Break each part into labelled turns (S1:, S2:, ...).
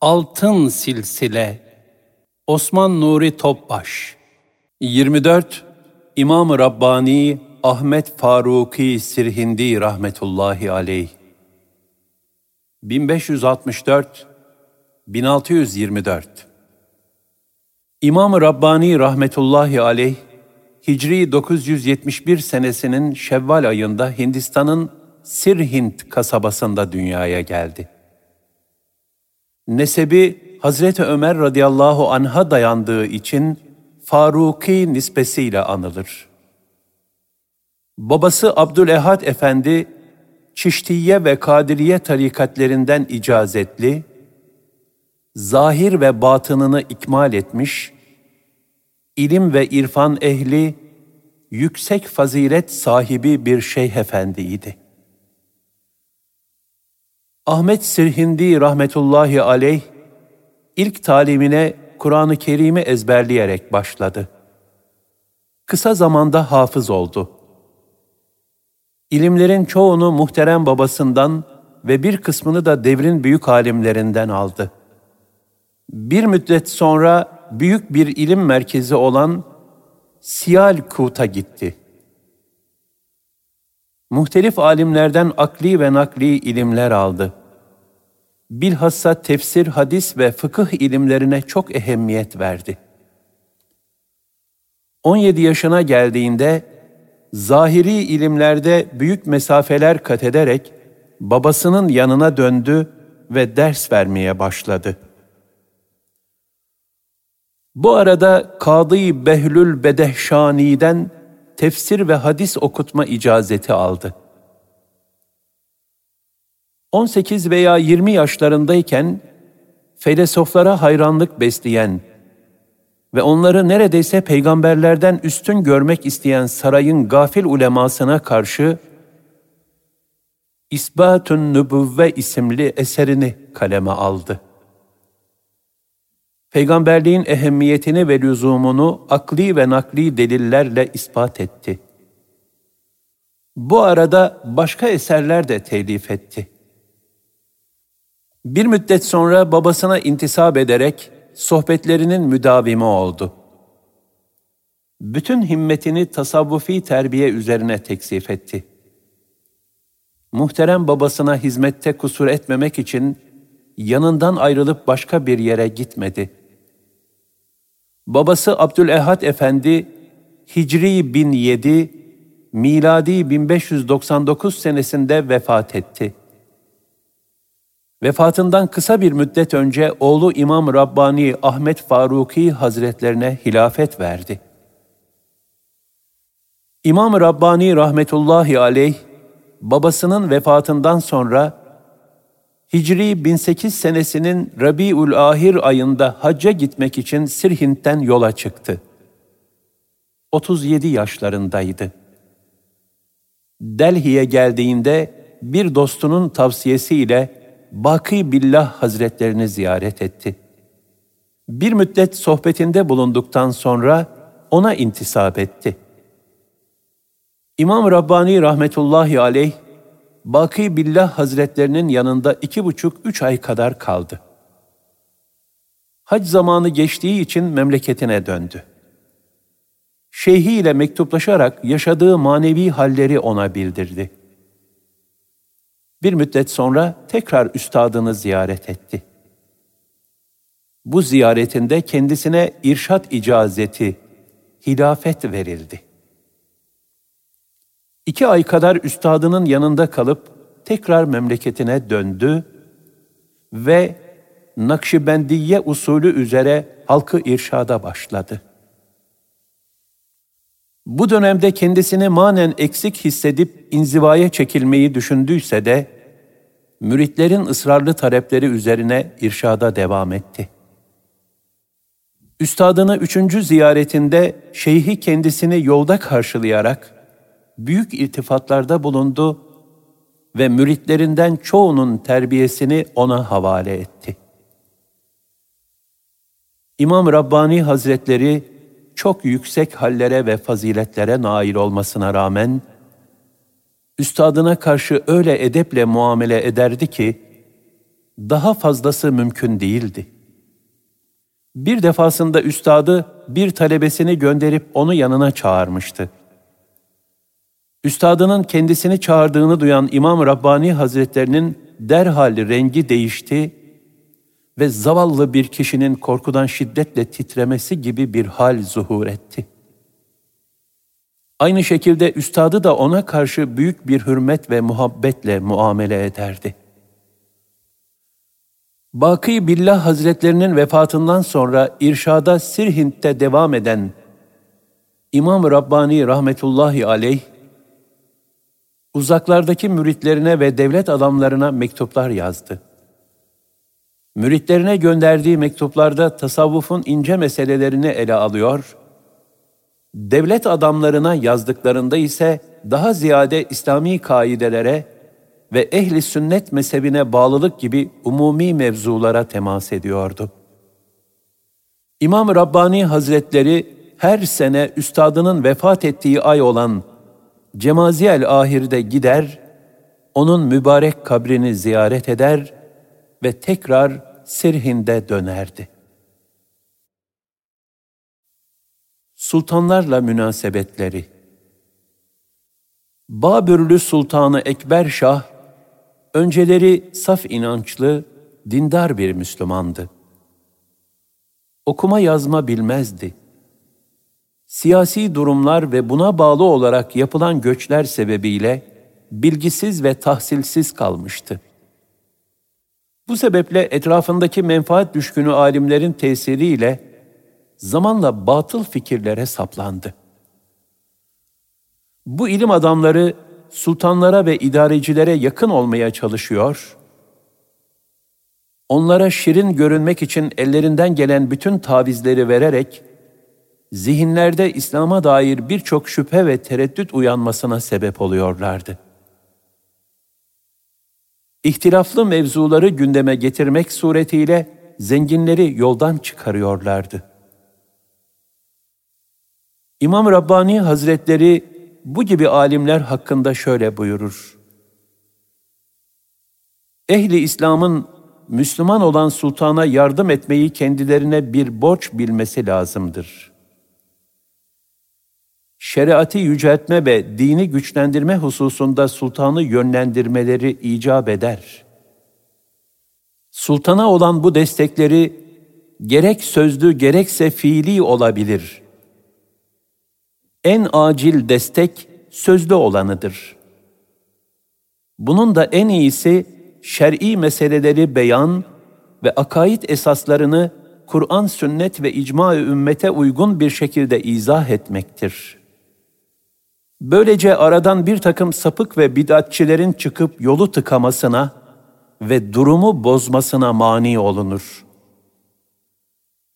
S1: Altın Silsile Osman Nuri Topbaş. 24 İmam-ı Rabbani Ahmet Faruki Sirhindi rahmetullahi aleyh. 1564 1624 İmam-ı Rabbani rahmetullahi aleyh Hicri 971 senesinin Şevval ayında Hindistan'ın Sirhind kasabasında dünyaya geldi. Nesebi Hazreti Ömer radıyallahu anh'a dayandığı için Faruki nispesiyle anılır. Babası Abdülehad Efendi, Çiştiye ve Kadiriye tarikatlerinden icazetli, zahir ve batınını ikmal etmiş, ilim ve irfan ehli, yüksek fazilet sahibi bir şeyh efendiydi. Ahmet Sirhindi rahmetullahi aleyh ilk talimine Kur'an-ı Kerim'i ezberleyerek başladı. Kısa zamanda hafız oldu. İlimlerin çoğunu muhterem babasından ve bir kısmını da devrin büyük alimlerinden aldı. Bir müddet sonra büyük bir ilim merkezi olan Siyalkut'a gitti. Muhtelif alimlerden akli ve nakli ilimler aldı bilhassa tefsir, hadis ve fıkıh ilimlerine çok ehemmiyet verdi. 17 yaşına geldiğinde zahiri ilimlerde büyük mesafeler kat ederek babasının yanına döndü ve ders vermeye başladı. Bu arada Kadı Behlül Bedehşani'den tefsir ve hadis okutma icazeti aldı. 18 veya 20 yaşlarındayken felsefelere hayranlık besleyen ve onları neredeyse peygamberlerden üstün görmek isteyen sarayın gafil ulemasına karşı İsbatun Nübüvve isimli eserini kaleme aldı. Peygamberliğin ehemmiyetini ve lüzumunu akli ve nakli delillerle ispat etti. Bu arada başka eserler de telif etti. Bir müddet sonra babasına intisap ederek sohbetlerinin müdavimi oldu. Bütün himmetini tasavvufi terbiye üzerine teksif etti. Muhterem babasına hizmette kusur etmemek için yanından ayrılıp başka bir yere gitmedi. Babası Abdülehad Efendi Hicri 1007, miladi 1599 senesinde vefat etti. Vefatından kısa bir müddet önce oğlu İmam Rabbani Ahmet Faruki Hazretlerine hilafet verdi. İmam Rabbani rahmetullahi aleyh, babasının vefatından sonra Hicri 1008 senesinin Rabiül Ahir ayında hacca gitmek için Sirhint'ten yola çıktı. 37 yaşlarındaydı. Delhi'ye geldiğinde bir dostunun tavsiyesiyle Baki Billah Hazretlerini ziyaret etti. Bir müddet sohbetinde bulunduktan sonra ona intisap etti. İmam Rabbani rahmetullahi aleyh, Baki Billah Hazretlerinin yanında iki buçuk, üç ay kadar kaldı. Hac zamanı geçtiği için memleketine döndü. Şeyhi ile mektuplaşarak yaşadığı manevi halleri ona bildirdi. Bir müddet sonra tekrar üstadını ziyaret etti. Bu ziyaretinde kendisine irşat icazeti, hilafet verildi. İki ay kadar üstadının yanında kalıp tekrar memleketine döndü ve Nakşibendiye usulü üzere halkı irşada başladı. Bu dönemde kendisini manen eksik hissedip inzivaya çekilmeyi düşündüyse de, müritlerin ısrarlı talepleri üzerine irşada devam etti. Üstadını üçüncü ziyaretinde şeyhi kendisini yolda karşılayarak büyük iltifatlarda bulundu ve müritlerinden çoğunun terbiyesini ona havale etti. İmam Rabbani Hazretleri çok yüksek hallere ve faziletlere nail olmasına rağmen, üstadına karşı öyle edeple muamele ederdi ki, Daha fazlası mümkün değildi. Bir defasında üstadı bir talebesini gönderip onu yanına çağırmıştı. Üstadının kendisini çağırdığını duyan İmam Rabbani Hazretlerinin derhal rengi değişti ve zavallı bir kişinin korkudan şiddetle titremesi gibi bir hal zuhur etti. Aynı şekilde üstadı da ona karşı büyük bir hürmet ve muhabbetle muamele ederdi. Baki Billah Hazretlerinin vefatından sonra irşada Sirhint'te devam eden İmam Rabbani rahmetullahi aleyh, uzaklardaki müritlerine ve devlet adamlarına mektuplar yazdı. Müritlerine gönderdiği mektuplarda tasavvufun ince meselelerini ele alıyor, devlet adamlarına yazdıklarında ise daha ziyade İslami kaidelere ve ehli sünnet mezhebine bağlılık gibi umumi mevzulara temas ediyordu. İmam Rabbani Hazretleri her sene üstadının vefat ettiği ay olan Cemaziyel Ahir'de gider, onun mübarek kabrini ziyaret eder ve tekrar Sirhin'de dönerdi. Sultanlarla münasebetleri Babürlü Sultanı Ekber Şah, önceleri saf inançlı, dindar bir Müslümandı. Okuma yazma bilmezdi. Siyasi durumlar ve buna bağlı olarak yapılan göçler sebebiyle bilgisiz ve tahsilsiz kalmıştı. Bu sebeple etrafındaki menfaat düşkünü alimlerin tesiriyle zamanla batıl fikirlere saplandı. Bu ilim adamları sultanlara ve idarecilere yakın olmaya çalışıyor, onlara şirin görünmek için ellerinden gelen bütün tavizleri vererek, zihinlerde İslam'a dair birçok şüphe ve tereddüt uyanmasına sebep oluyorlardı. İhtilaflı mevzuları gündeme getirmek suretiyle zenginleri yoldan çıkarıyorlardı. İmam Rabbani Hazretleri bu gibi alimler hakkında şöyle buyurur. Ehli İslam'ın Müslüman olan sultana yardım etmeyi kendilerine bir borç bilmesi lazımdır. Şeriatı yüceltme ve dini güçlendirme hususunda sultanı yönlendirmeleri icap eder. Sultana olan bu destekleri gerek sözlü gerekse fiili olabilir.'' En acil destek sözlü olanıdır. Bunun da en iyisi şer'i meseleleri beyan ve akaid esaslarını Kur'an, sünnet ve icma-ı ümmete uygun bir şekilde izah etmektir. Böylece aradan bir takım sapık ve bidatçilerin çıkıp yolu tıkamasına ve durumu bozmasına mani olunur.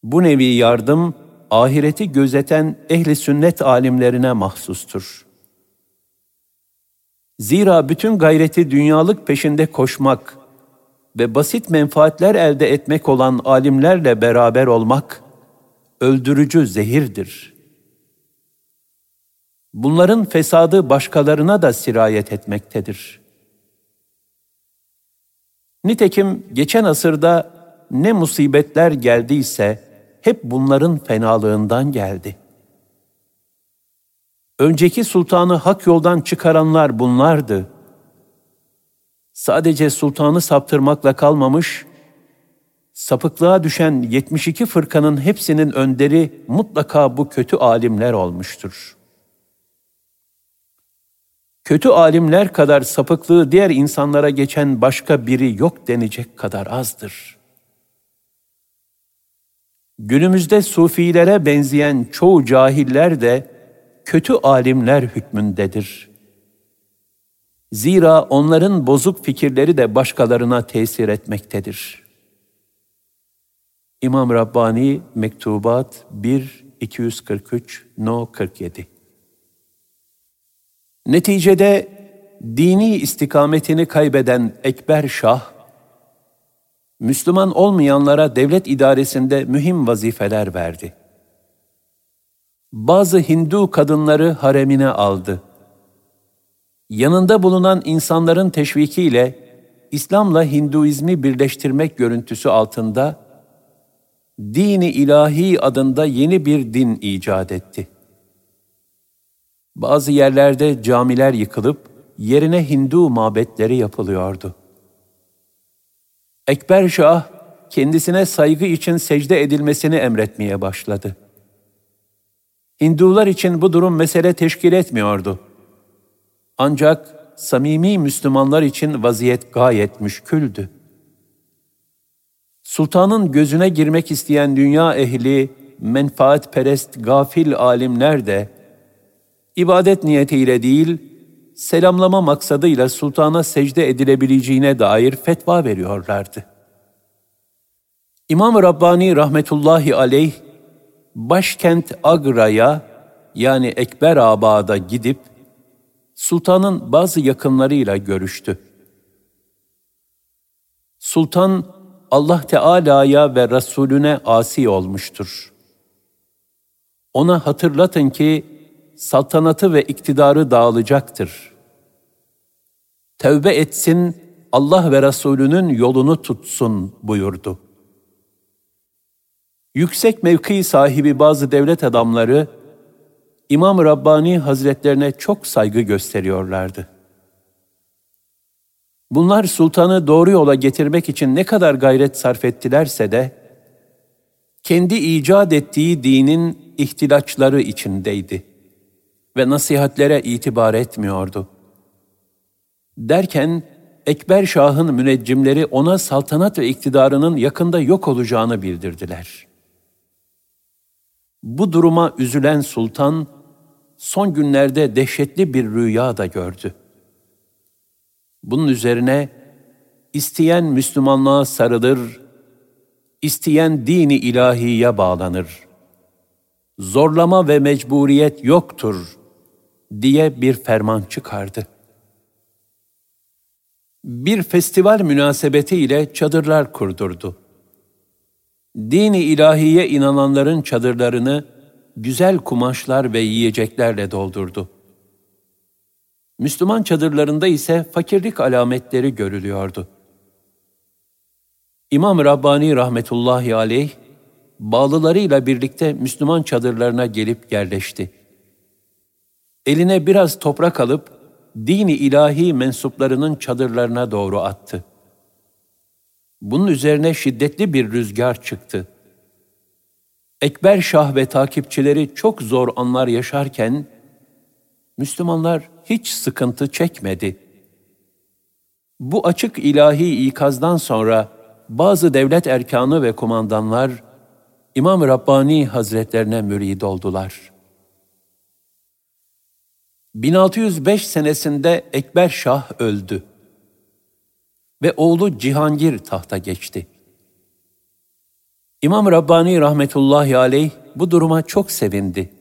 S1: Bu nevi yardım, ahireti gözeten ehli sünnet alimlerine mahsustur. Zira bütün gayreti dünyalık peşinde koşmak ve basit menfaatler elde etmek olan alimlerle beraber olmak öldürücü zehirdir. Bunların fesadı başkalarına da sirayet etmektedir. Nitekim geçen asırda ne musibetler geldiyse hep bunların fenalığından geldi. Önceki sultanı hak yoldan çıkaranlar bunlardı. Sadece sultanı saptırmakla kalmamış, sapıklığa düşen 72 fırkanın hepsinin önderi mutlaka bu kötü alimler olmuştur. Kötü alimler kadar sapıklığı diğer insanlara geçen başka biri yok denecek kadar azdır.'' Günümüzde sufilere benzeyen çoğu cahiller de kötü alimler hükmündedir. Zira onların bozuk fikirleri de başkalarına tesir etmektedir. İmam Rabbani Mektubat 1 243 No 47 Neticede dini istikametini kaybeden Ekber Şah Müslüman olmayanlara devlet idaresinde mühim vazifeler verdi. Bazı Hindu kadınları haremine aldı. Yanında bulunan insanların teşvikiyle İslam'la Hinduizmi birleştirmek görüntüsü altında dini ilahi adında yeni bir din icat etti. Bazı yerlerde camiler yıkılıp yerine Hindu mabetleri yapılıyordu. Ekber Şah kendisine saygı için secde edilmesini emretmeye başladı. Hindular için bu durum mesele teşkil etmiyordu. Ancak samimi Müslümanlar için vaziyet gayet müşküldü. Sultanın gözüne girmek isteyen dünya ehli, menfaatperest gafil alimler de, ibadet niyetiyle değil, selamlama maksadıyla sultana secde edilebileceğine dair fetva veriyorlardı. İmam Rabbani rahmetullahi aleyh, başkent Agra'ya yani Ekberabad'a gidip, sultanın bazı yakınlarıyla görüştü. Sultan, Allah Teala'ya ve Resulüne asi olmuştur. Ona hatırlatın ki, saltanatı ve iktidarı dağılacaktır. Tevbe etsin, Allah ve Resulünün yolunu tutsun buyurdu. Yüksek mevki sahibi bazı devlet adamları, İmam Rabbani Hazretlerine çok saygı gösteriyorlardı. Bunlar sultanı doğru yola getirmek için ne kadar gayret sarf ettilerse de, kendi icat ettiği dinin ihtilaçları içindeydi ve nasihatlere itibar etmiyordu. Derken, Ekber Şah'ın müneccimleri ona saltanat ve iktidarının yakında yok olacağını bildirdiler. Bu duruma üzülen sultan, son günlerde dehşetli bir rüya da gördü. Bunun üzerine isteyen Müslümanlığa sarılır, isteyen dini ilahiye bağlanır. Zorlama ve mecburiyet yoktur diye bir ferman çıkardı. Bir festival münasebetiyle çadırlar kurdurdu. Dini ilahiye inananların çadırlarını güzel kumaşlar ve yiyeceklerle doldurdu. Müslüman çadırlarında ise fakirlik alametleri görülüyordu. İmam Rabbani rahmetullahi aleyh, bağlılarıyla birlikte Müslüman çadırlarına gelip yerleşti. Eline biraz toprak alıp, dini ilahi mensuplarının çadırlarına doğru attı. Bunun üzerine şiddetli bir rüzgar çıktı. Ekber Şah ve takipçileri çok zor anlar yaşarken, Müslümanlar hiç sıkıntı çekmedi. Bu açık ilahi ikazdan sonra bazı devlet erkanı ve kumandanlar İmam Rabbani Hazretlerine mürid oldular. 1605 senesinde Ekber Şah öldü ve oğlu Cihangir tahta geçti. İmam Rabbani rahmetullahi aleyh bu duruma çok sevindi.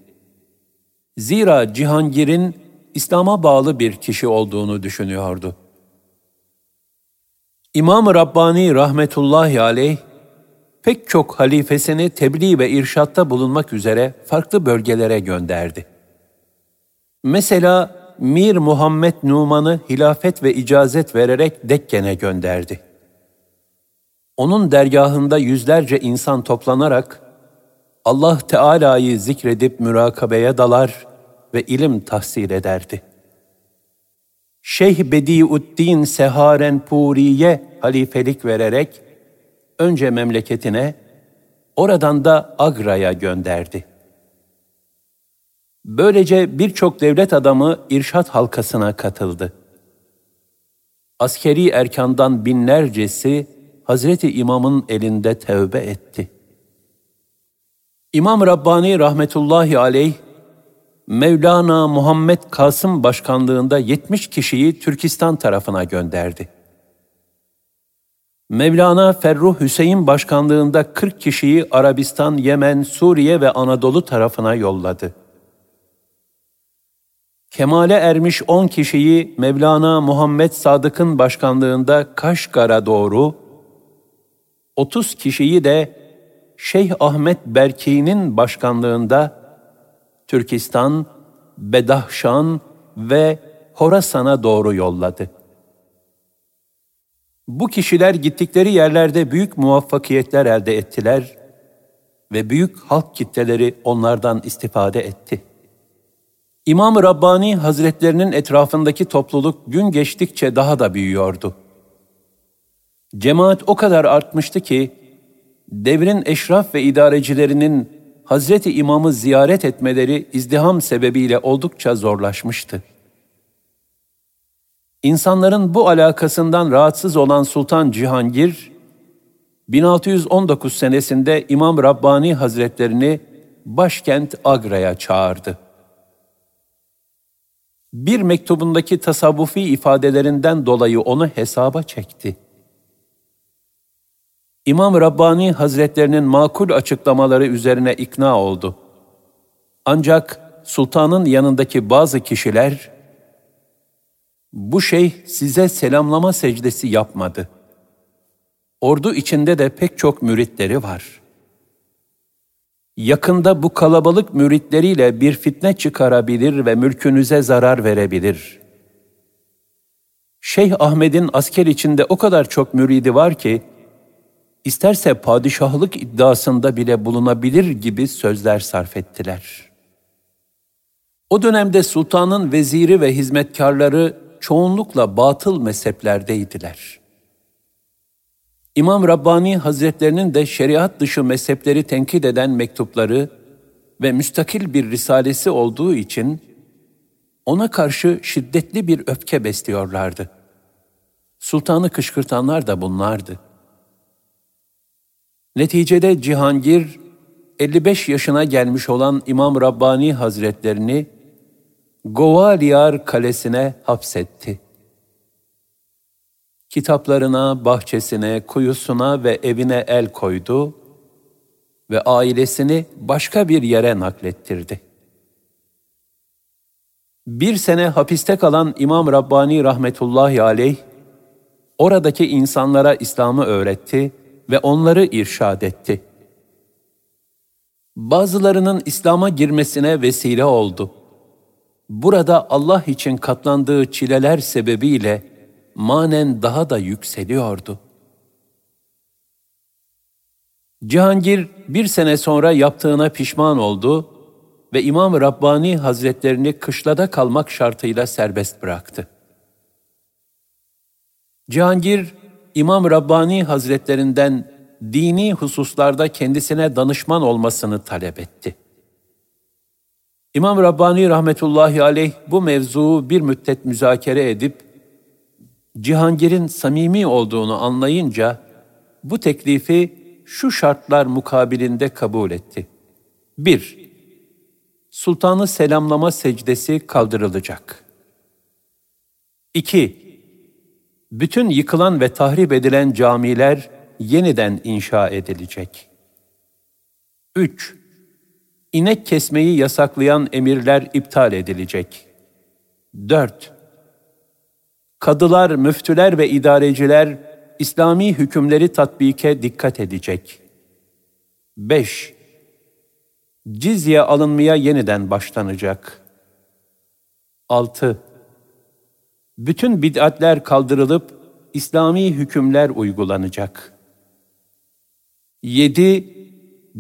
S1: Zira Cihangir'in İslam'a bağlı bir kişi olduğunu düşünüyordu. İmam Rabbani rahmetullahi aleyh pek çok halifesini tebliğ ve irşatta bulunmak üzere farklı bölgelere gönderdi. Mesela Mir Muhammed Numan'ı hilafet ve icazet vererek Dekken'e gönderdi. Onun dergahında yüzlerce insan toplanarak Allah Teala'yı zikredip mürakabeye dalar ve ilim tahsil ederdi. Şeyh Bediüddin Seharen Puri'ye halifelik vererek önce memleketine, oradan da Agra'ya gönderdi. Böylece birçok devlet adamı irşat halkasına katıldı. Askeri erkandan binlercesi Hazreti İmam'ın elinde tevbe etti. İmam Rabbani rahmetullahi aleyh, Mevlana Muhammed Kasım başkanlığında 70 kişiyi Türkistan tarafına gönderdi. Mevlana Ferruh Hüseyin başkanlığında 40 kişiyi Arabistan, Yemen, Suriye ve Anadolu tarafına yolladı. Kemale ermiş 10 kişiyi Mevlana Muhammed Sadık'ın başkanlığında Kaşgar'a doğru, 30 kişiyi de Şeyh Ahmet Berki'nin başkanlığında Türkistan, Bedahşan ve Horasan'a doğru yolladı. Bu kişiler gittikleri yerlerde büyük muvaffakiyetler elde ettiler ve büyük halk kitleleri onlardan istifade etti. İmam Rabbani Hazretlerinin etrafındaki topluluk gün geçtikçe daha da büyüyordu. Cemaat o kadar artmıştı ki, devrin eşraf ve idarecilerinin Hazreti İmam'ı ziyaret etmeleri izdiham sebebiyle oldukça zorlaşmıştı. İnsanların bu alakasından rahatsız olan Sultan Cihangir, 1619 senesinde İmam Rabbani Hazretlerini başkent Agra'ya çağırdı. Bir mektubundaki tasavvufi ifadelerinden dolayı onu hesaba çekti. İmam Rabbani Hazretlerinin makul açıklamaları üzerine ikna oldu. Ancak sultanın yanındaki bazı kişiler, bu şeyh size selamlama secdesi yapmadı. Ordu içinde de pek çok müritleri var. Yakında bu kalabalık müritleriyle bir fitne çıkarabilir ve mülkünüze zarar verebilir. Şeyh Ahmet'in asker içinde o kadar çok müridi var ki, isterse padişahlık iddiasında bile bulunabilir gibi sözler sarf ettiler. O dönemde sultanın veziri ve hizmetkarları çoğunlukla batıl mezheplerdeydiler. İmam Rabbani Hazretlerinin de şeriat dışı mezhepleri tenkit eden mektupları ve müstakil bir risalesi olduğu için ona karşı şiddetli bir öfke besliyorlardı. Sultanı kışkırtanlar da bunlardı. Neticede Cihangir, 55 yaşına gelmiş olan İmam Rabbani Hazretlerini Govaliyar Kalesi'ne hapsetti. Kitaplarına, bahçesine, kuyusuna ve evine el koydu ve ailesini başka bir yere naklettirdi. Bir sene hapiste kalan İmam Rabbani rahmetullahi aleyh, oradaki insanlara İslam'ı öğretti ve onları irşad etti. Bazılarının İslam'a girmesine vesile oldu. Burada Allah için katlandığı çileler sebebiyle manen daha da yükseliyordu. Cihangir bir sene sonra yaptığına pişman oldu ve İmam Rabbani Hazretlerini kışlada kalmak şartıyla serbest bıraktı. Cihangir İmam Rabbani Hazretlerinden dini hususlarda kendisine danışman olmasını talep etti. İmam Rabbani rahmetullahi aleyh bu mevzuu bir müddet müzakere edip Cihangir'in samimi olduğunu anlayınca bu teklifi şu şartlar mukabilinde kabul etti. 1. Sultanı selamlama secdesi kaldırılacak. 2 bütün yıkılan ve tahrip edilen camiler yeniden inşa edilecek. 3. İnek kesmeyi yasaklayan emirler iptal edilecek. 4. Kadılar, müftüler ve idareciler İslami hükümleri tatbike dikkat edecek. 5. Cizye alınmaya yeniden başlanacak. 6 bütün bid'atler kaldırılıp İslami hükümler uygulanacak. 7.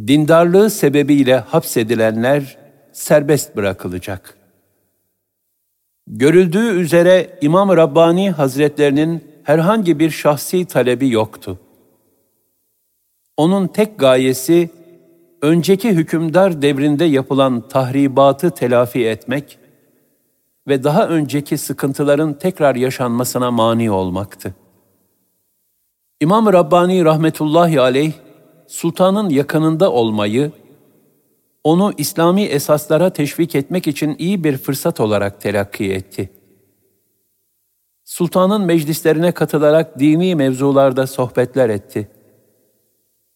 S1: Dindarlığı sebebiyle hapsedilenler serbest bırakılacak. Görüldüğü üzere İmam Rabbani Hazretlerinin herhangi bir şahsi talebi yoktu. Onun tek gayesi önceki hükümdar devrinde yapılan tahribatı telafi etmek ve daha önceki sıkıntıların tekrar yaşanmasına mani olmaktı. İmam Rabbani rahmetullahi aleyh, sultanın yakınında olmayı, onu İslami esaslara teşvik etmek için iyi bir fırsat olarak telakki etti. Sultanın meclislerine katılarak dini mevzularda sohbetler etti.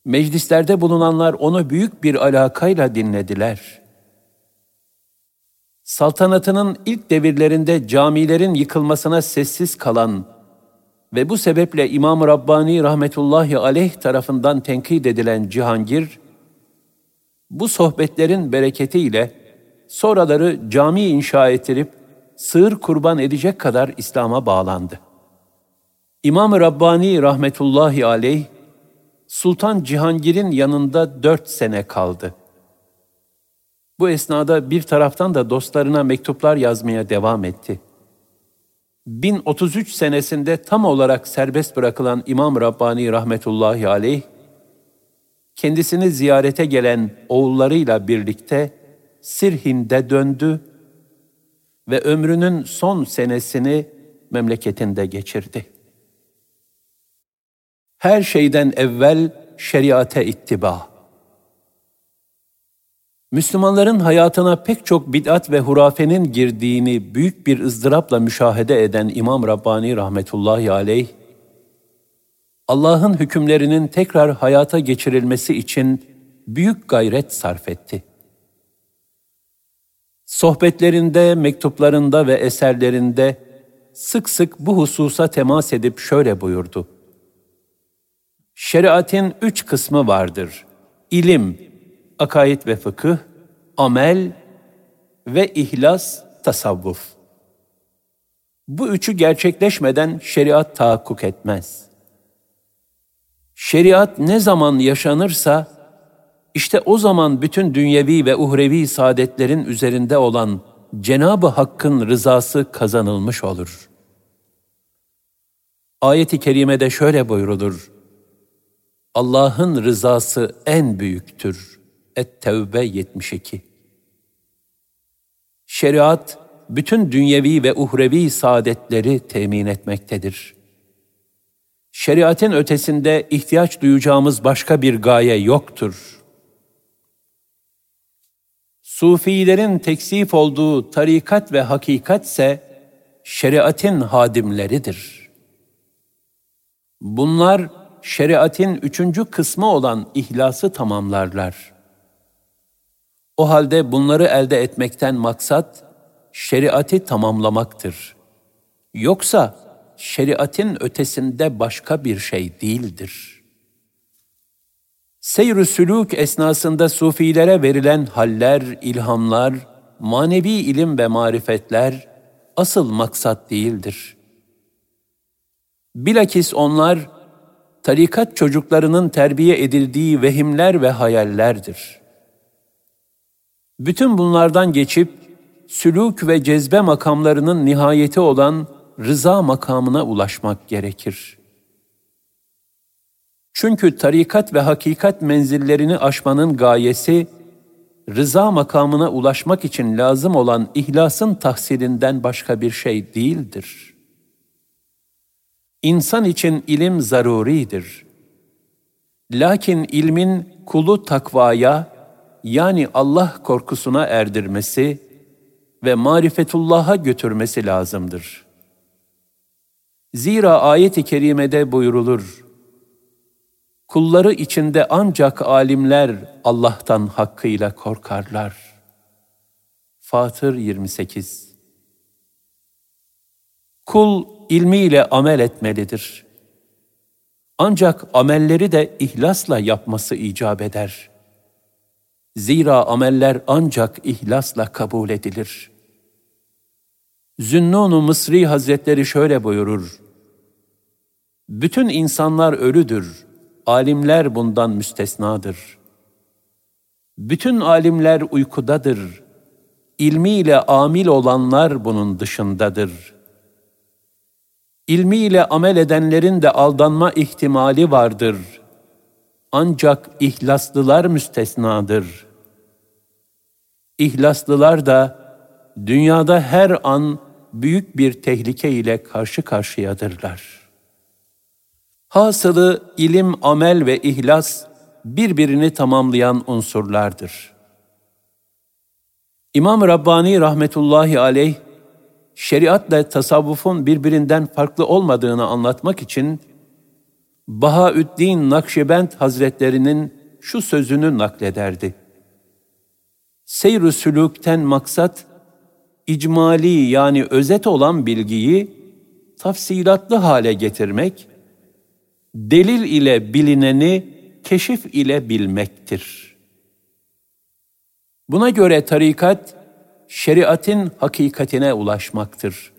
S1: Meclislerde bulunanlar onu büyük bir alakayla dinlediler.'' saltanatının ilk devirlerinde camilerin yıkılmasına sessiz kalan ve bu sebeple İmam Rabbani rahmetullahi aleyh tarafından tenkit edilen Cihangir, bu sohbetlerin bereketiyle sonraları cami inşa ettirip sığır kurban edecek kadar İslam'a bağlandı. İmam-ı Rabbani rahmetullahi aleyh, Sultan Cihangir'in yanında dört sene kaldı. Bu esnada bir taraftan da dostlarına mektuplar yazmaya devam etti. 1033 senesinde tam olarak serbest bırakılan İmam Rabbani rahmetullahi aleyh, kendisini ziyarete gelen oğullarıyla birlikte Sirhin'de döndü ve ömrünün son senesini memleketinde geçirdi. Her şeyden evvel şeriate ittiba. Müslümanların hayatına pek çok bid'at ve hurafenin girdiğini büyük bir ızdırapla müşahede eden İmam Rabbani rahmetullahi aleyh, Allah'ın hükümlerinin tekrar hayata geçirilmesi için büyük gayret sarf etti. Sohbetlerinde, mektuplarında ve eserlerinde sık sık bu hususa temas edip şöyle buyurdu. Şeriatin üç kısmı vardır. İlim, akaid ve fıkıh, amel ve ihlas, tasavvuf. Bu üçü gerçekleşmeden şeriat tahakkuk etmez. Şeriat ne zaman yaşanırsa, işte o zaman bütün dünyevi ve uhrevi saadetlerin üzerinde olan Cenab-ı Hakk'ın rızası kazanılmış olur. Ayet-i kerimede şöyle buyrulur. Allah'ın rızası en büyüktür. Et-Tevbe 72 Şeriat, bütün dünyevi ve uhrevi saadetleri temin etmektedir. Şeriatin ötesinde ihtiyaç duyacağımız başka bir gaye yoktur. Sufilerin teksif olduğu tarikat ve hakikat ise şeriatin hadimleridir. Bunlar şeriatin üçüncü kısmı olan ihlası tamamlarlar. O halde bunları elde etmekten maksat şeriatı tamamlamaktır. Yoksa şeriatin ötesinde başka bir şey değildir. Seyr-ü sülûk esnasında sufilere verilen haller, ilhamlar, manevi ilim ve marifetler asıl maksat değildir. Bilakis onlar tarikat çocuklarının terbiye edildiği vehimler ve hayallerdir. Bütün bunlardan geçip sülük ve cezbe makamlarının nihayeti olan rıza makamına ulaşmak gerekir. Çünkü tarikat ve hakikat menzillerini aşmanın gayesi, rıza makamına ulaşmak için lazım olan ihlasın tahsilinden başka bir şey değildir.'' İnsan için ilim zaruridir. Lakin ilmin kulu takvaya yani Allah korkusuna erdirmesi ve marifetullah'a götürmesi lazımdır. Zira ayet-i kerimede buyurulur, Kulları içinde ancak alimler Allah'tan hakkıyla korkarlar. Fatır 28 Kul ilmiyle amel etmelidir. Ancak amelleri de ihlasla yapması icap eder. Zira ameller ancak ihlasla kabul edilir. Zünnun-u Mısri Hazretleri şöyle buyurur. Bütün insanlar ölüdür, alimler bundan müstesnadır. Bütün alimler uykudadır, ilmiyle amil olanlar bunun dışındadır.'' İlmiyle amel edenlerin de aldanma ihtimali vardır. Ancak ihlaslılar müstesnadır. İhlaslılar da dünyada her an büyük bir tehlike ile karşı karşıyadırlar. Hasılı ilim, amel ve ihlas birbirini tamamlayan unsurlardır. İmam Rabbani rahmetullahi aleyh şeriatla tasavvufun birbirinden farklı olmadığını anlatmak için Bahaüddin Nakşibend Hazretlerinin şu sözünü naklederdi. Seyr-ü sülükten maksat, icmali yani özet olan bilgiyi tafsilatlı hale getirmek, delil ile bilineni keşif ile bilmektir. Buna göre tarikat, şeriatin hakikatine ulaşmaktır.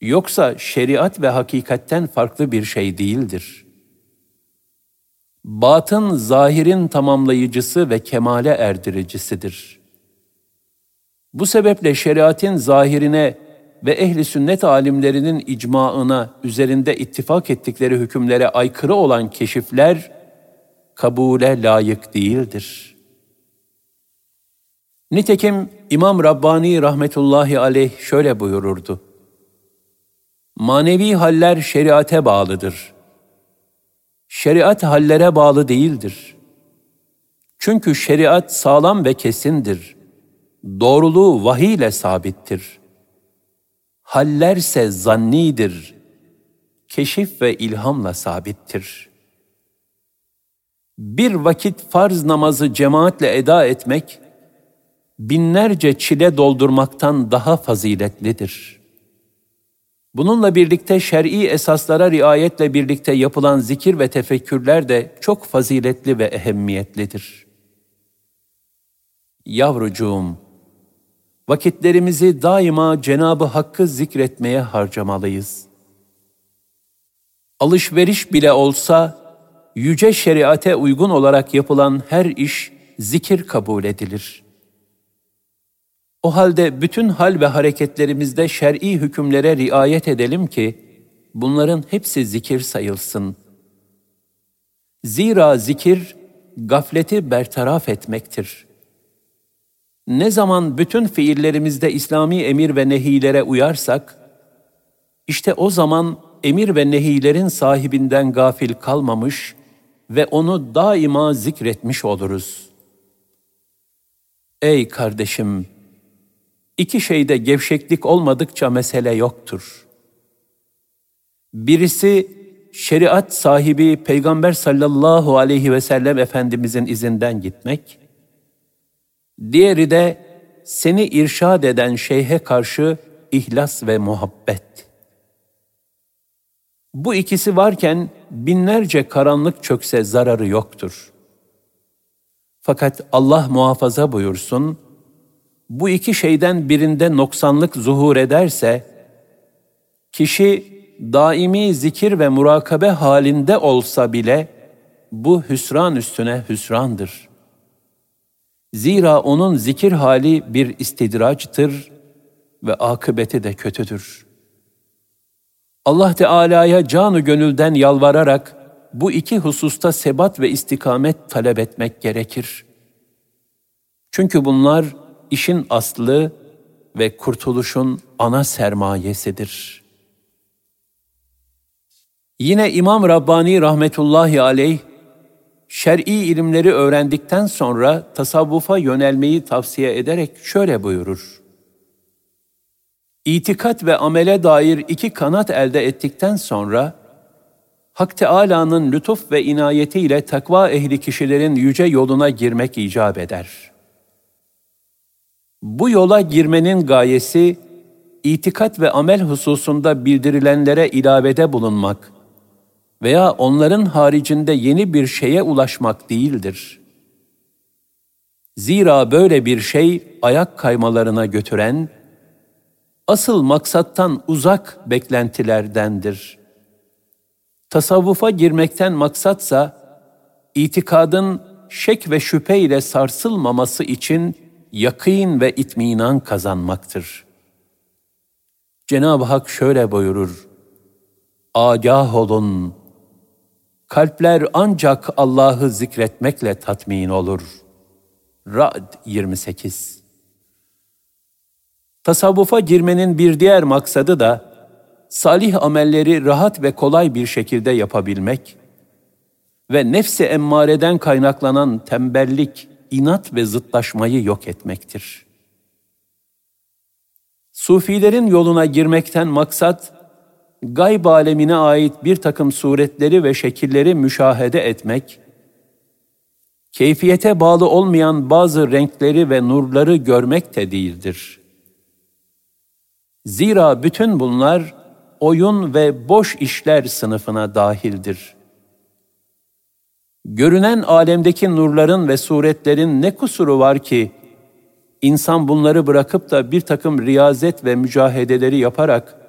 S1: Yoksa şeriat ve hakikatten farklı bir şey değildir. Batın zahirin tamamlayıcısı ve kemale erdiricisidir. Bu sebeple şeriatin zahirine ve ehli sünnet alimlerinin icmaına üzerinde ittifak ettikleri hükümlere aykırı olan keşifler kabule layık değildir. Nitekim İmam Rabbani rahmetullahi aleyh şöyle buyururdu. Manevi haller şeriate bağlıdır. Şeriat hallere bağlı değildir. Çünkü şeriat sağlam ve kesindir. Doğruluğu vahiy ile sabittir. Hallerse zannidir. Keşif ve ilhamla sabittir. Bir vakit farz namazı cemaatle eda etmek, binlerce çile doldurmaktan daha faziletlidir.'' Bununla birlikte şer'i esaslara riayetle birlikte yapılan zikir ve tefekkürler de çok faziletli ve ehemmiyetlidir. Yavrucuğum, vakitlerimizi daima Cenabı Hakk'ı zikretmeye harcamalıyız. Alışveriş bile olsa yüce şeriate uygun olarak yapılan her iş zikir kabul edilir.'' O halde bütün hal ve hareketlerimizde şer'i hükümlere riayet edelim ki bunların hepsi zikir sayılsın. Zira zikir gafleti bertaraf etmektir. Ne zaman bütün fiillerimizde İslami emir ve nehilere uyarsak, işte o zaman emir ve nehilerin sahibinden gafil kalmamış ve onu daima zikretmiş oluruz. Ey kardeşim! İki şeyde gevşeklik olmadıkça mesele yoktur. Birisi şeriat sahibi Peygamber sallallahu aleyhi ve sellem Efendimizin izinden gitmek, diğeri de seni irşad eden şeyhe karşı ihlas ve muhabbet. Bu ikisi varken binlerce karanlık çökse zararı yoktur. Fakat Allah muhafaza buyursun, bu iki şeyden birinde noksanlık zuhur ederse, kişi daimi zikir ve murakabe halinde olsa bile bu hüsran üstüne hüsrandır. Zira onun zikir hali bir istidraçtır ve akıbeti de kötüdür. Allah Teala'ya canı gönülden yalvararak bu iki hususta sebat ve istikamet talep etmek gerekir. Çünkü bunlar işin aslı ve kurtuluşun ana sermayesidir. Yine İmam Rabbani rahmetullahi aleyh, şer'i ilimleri öğrendikten sonra tasavvufa yönelmeyi tavsiye ederek şöyle buyurur. İtikat ve amele dair iki kanat elde ettikten sonra, Hak Teâlâ'nın lütuf ve inayetiyle takva ehli kişilerin yüce yoluna girmek icap eder.'' Bu yola girmenin gayesi, itikat ve amel hususunda bildirilenlere ilavede bulunmak veya onların haricinde yeni bir şeye ulaşmak değildir. Zira böyle bir şey ayak kaymalarına götüren, asıl maksattan uzak beklentilerdendir. Tasavvufa girmekten maksatsa, itikadın şek ve şüphe ile sarsılmaması için yakîn ve itminan kazanmaktır. Cenab-ı Hak şöyle buyurur, Agah olun, kalpler ancak Allah'ı zikretmekle tatmin olur. Ra'd 28 Tasavvufa girmenin bir diğer maksadı da, salih amelleri rahat ve kolay bir şekilde yapabilmek ve nefsi emmareden kaynaklanan tembellik, inat ve zıtlaşmayı yok etmektir. Sufilerin yoluna girmekten maksat, gayb alemine ait bir takım suretleri ve şekilleri müşahede etmek, keyfiyete bağlı olmayan bazı renkleri ve nurları görmek de değildir. Zira bütün bunlar oyun ve boş işler sınıfına dahildir. Görünen alemdeki nurların ve suretlerin ne kusuru var ki, insan bunları bırakıp da bir takım riyazet ve mücahedeleri yaparak,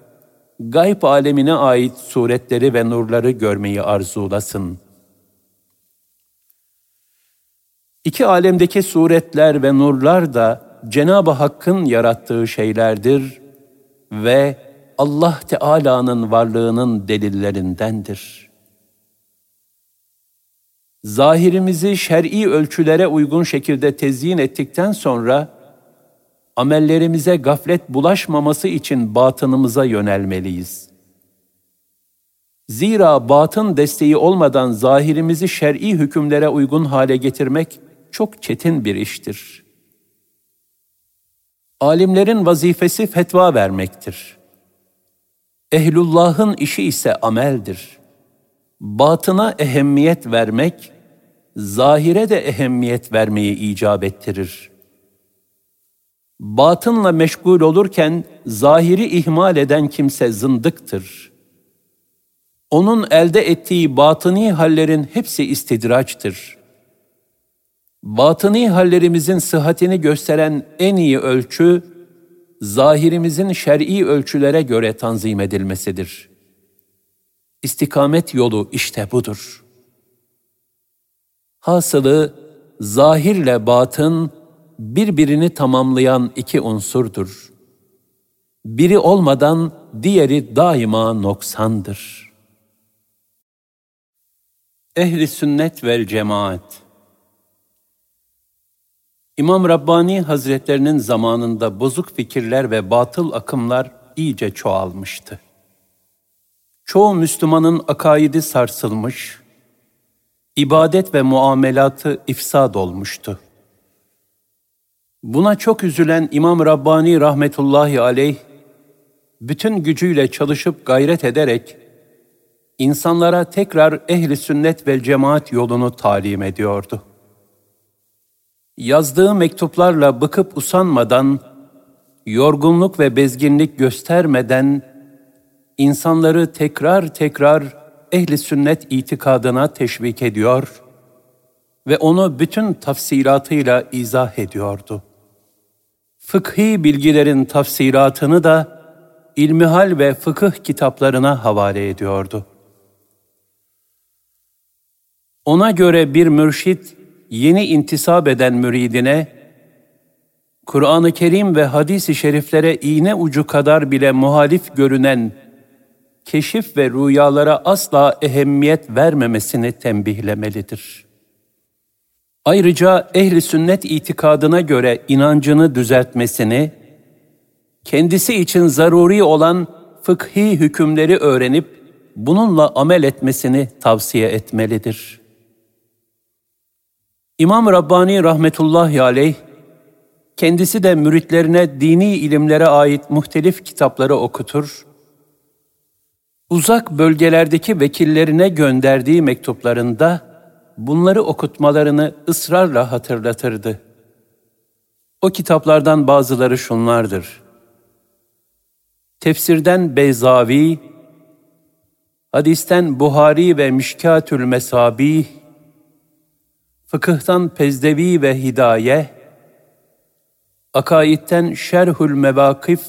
S1: gayb alemine ait suretleri ve nurları görmeyi arzulasın. İki alemdeki suretler ve nurlar da Cenab-ı Hakk'ın yarattığı şeylerdir ve Allah Teala'nın varlığının delillerindendir. Zahirimizi şer'i ölçülere uygun şekilde tezyin ettikten sonra, amellerimize gaflet bulaşmaması için batınımıza yönelmeliyiz. Zira batın desteği olmadan zahirimizi şer'i hükümlere uygun hale getirmek çok çetin bir iştir. Alimlerin vazifesi fetva vermektir. Ehlullah'ın işi ise ameldir. Batına ehemmiyet vermek, zahire de ehemmiyet vermeyi icap ettirir. Batınla meşgul olurken zahiri ihmal eden kimse zındıktır. Onun elde ettiği batıni hallerin hepsi istidraçtır. Batıni hallerimizin sıhhatini gösteren en iyi ölçü, zahirimizin şer'i ölçülere göre tanzim edilmesidir. İstikamet yolu işte budur. Hasılı, zahirle batın, birbirini tamamlayan iki unsurdur. Biri olmadan diğeri daima noksandır. Ehli sünnet vel cemaat İmam Rabbani Hazretlerinin zamanında bozuk fikirler ve batıl akımlar iyice çoğalmıştı. Çoğu Müslümanın akaidi sarsılmış, ibadet ve muamelatı ifsad olmuştu. Buna çok üzülen İmam Rabbani rahmetullahi aleyh, bütün gücüyle çalışıp gayret ederek, insanlara tekrar ehli sünnet ve cemaat yolunu talim ediyordu. Yazdığı mektuplarla bıkıp usanmadan, yorgunluk ve bezginlik göstermeden, insanları tekrar tekrar ehli sünnet itikadına teşvik ediyor ve onu bütün tafsiratıyla izah ediyordu. Fıkhi bilgilerin tafsiratını da ilmihal ve fıkıh kitaplarına havale ediyordu. Ona göre bir mürşit yeni intisap eden müridine, Kur'an-ı Kerim ve hadis-i şeriflere iğne ucu kadar bile muhalif görünen keşif ve rüyalara asla ehemmiyet vermemesini tembihlemelidir. Ayrıca ehli sünnet itikadına göre inancını düzeltmesini, kendisi için zaruri olan fıkhi hükümleri öğrenip bununla amel etmesini tavsiye etmelidir.'' İmam Rabbani rahmetullahi aleyh, kendisi de müritlerine dini ilimlere ait muhtelif kitapları okutur, uzak bölgelerdeki vekillerine gönderdiği mektuplarında bunları okutmalarını ısrarla hatırlatırdı. O kitaplardan bazıları şunlardır. Tefsirden Beyzavi, hadisten Buhari ve Mişkatül Mesabih, fıkıhtan Pezdevi ve Hidaye, akaitten Şerhül Mevakif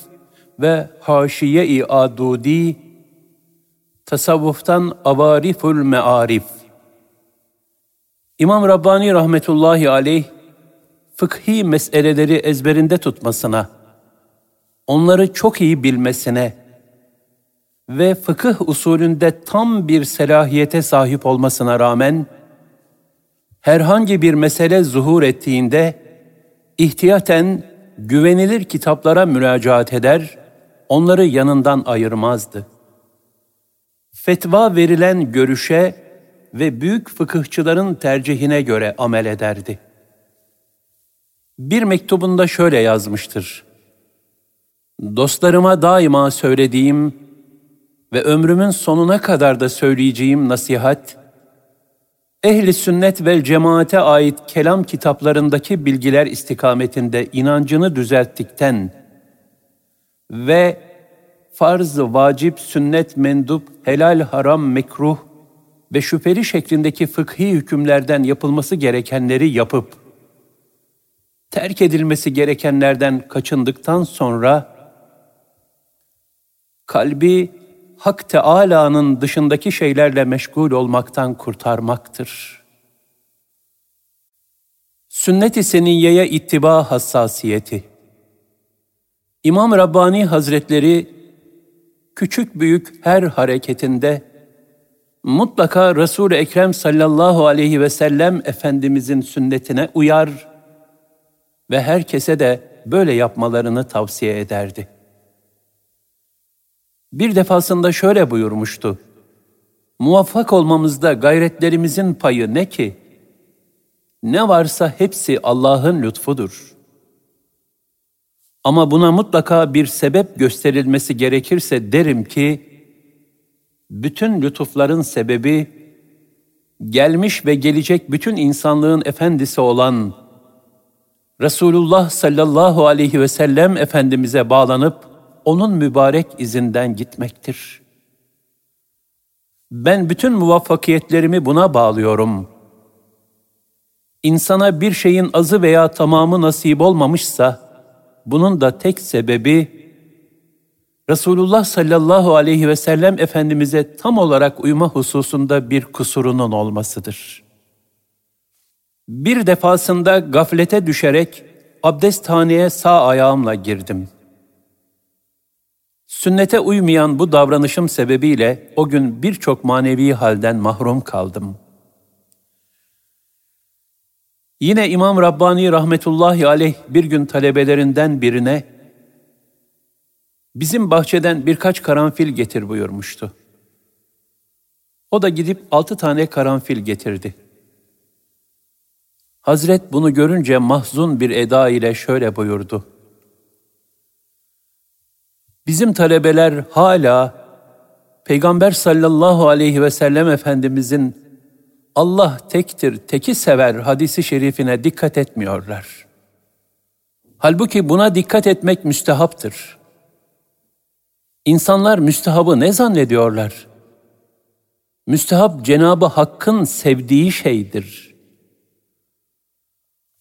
S1: ve Haşiye-i Adudi, tasavvuftan Avarifül Mearif. İmam Rabbani rahmetullahi aleyh, fıkhi meseleleri ezberinde tutmasına, onları çok iyi bilmesine ve fıkıh usulünde tam bir selahiyete sahip olmasına rağmen, herhangi bir mesele zuhur ettiğinde ihtiyaten güvenilir kitaplara müracaat eder, onları yanından ayırmazdı. Fetva verilen görüşe ve büyük fıkıhçıların tercihine göre amel ederdi. Bir mektubunda şöyle yazmıştır. Dostlarıma daima söylediğim ve ömrümün sonuna kadar da söyleyeceğim nasihat, ehli sünnet ve cemaate ait kelam kitaplarındaki bilgiler istikametinde inancını düzelttikten ve farz, vacip, sünnet, mendup, helal, haram, mekruh ve şüpheli şeklindeki fıkhi hükümlerden yapılması gerekenleri yapıp, terk edilmesi gerekenlerden kaçındıktan sonra, kalbi Hak Teâlâ'nın dışındaki şeylerle meşgul olmaktan kurtarmaktır. Sünnet-i Seniyye'ye ittiba hassasiyeti İmam Rabbani Hazretleri küçük büyük her hareketinde mutlaka Resul-i Ekrem sallallahu aleyhi ve sellem Efendimizin sünnetine uyar ve herkese de böyle yapmalarını tavsiye ederdi. Bir defasında şöyle buyurmuştu. Muvaffak olmamızda gayretlerimizin payı ne ki? Ne varsa hepsi Allah'ın lütfudur. Ama buna mutlaka bir sebep gösterilmesi gerekirse derim ki, bütün lütufların sebebi, gelmiş ve gelecek bütün insanlığın efendisi olan Resulullah sallallahu aleyhi ve sellem Efendimiz'e bağlanıp onun mübarek izinden gitmektir. Ben bütün muvaffakiyetlerimi buna bağlıyorum. İnsana bir şeyin azı veya tamamı nasip olmamışsa, bunun da tek sebebi Resulullah sallallahu aleyhi ve sellem Efendimiz'e tam olarak uyma hususunda bir kusurunun olmasıdır. Bir defasında gaflete düşerek abdesthaneye sağ ayağımla girdim. Sünnete uymayan bu davranışım sebebiyle o gün birçok manevi halden mahrum kaldım. Yine İmam Rabbani rahmetullahi aleyh bir gün talebelerinden birine bizim bahçeden birkaç karanfil getir buyurmuştu. O da gidip altı tane karanfil getirdi. Hazret bunu görünce mahzun bir eda ile şöyle buyurdu. Bizim talebeler hala Peygamber sallallahu aleyhi ve sellem Efendimizin Allah tektir, teki sever hadisi şerifine dikkat etmiyorlar. Halbuki buna dikkat etmek müstehaptır. İnsanlar müstehabı ne zannediyorlar? Müstehap Cenabı Hakk'ın sevdiği şeydir.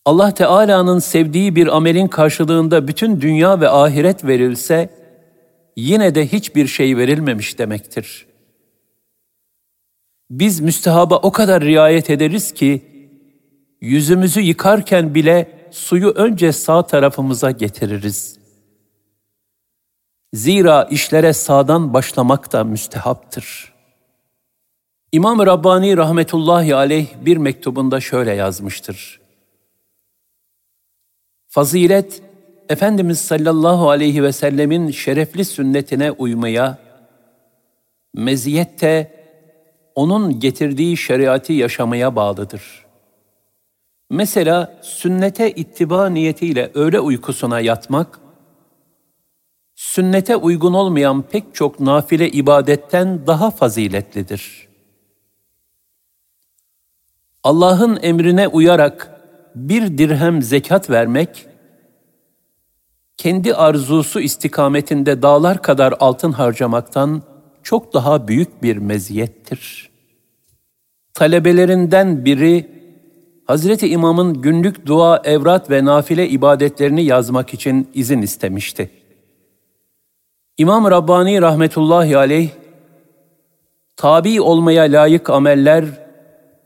S1: Allah Teala'nın sevdiği bir amelin karşılığında bütün dünya ve ahiret verilse, yine de hiçbir şey verilmemiş demektir. Biz müstehaba o kadar riayet ederiz ki, yüzümüzü yıkarken bile suyu önce sağ tarafımıza getiririz. Zira işlere sağdan başlamak da müstehaptır. İmam Rabbani rahmetullahi aleyh bir mektubunda şöyle yazmıştır. Fazilet, Efendimiz sallallahu aleyhi ve sellemin şerefli sünnetine uymaya, meziyet de onun getirdiği şeriatı yaşamaya bağlıdır. Mesela sünnete ittiba niyetiyle öğle uykusuna yatmak, sünnete uygun olmayan pek çok nafile ibadetten daha faziletlidir. Allah'ın emrine uyarak bir dirhem zekat vermek, kendi arzusu istikametinde dağlar kadar altın harcamaktan çok daha büyük bir meziyettir. Talebelerinden biri Hazreti İmam'ın günlük dua, evrat ve nafile ibadetlerini yazmak için izin istemişti. İmam Rabbani rahmetullahi aleyh, tabi olmaya layık ameller,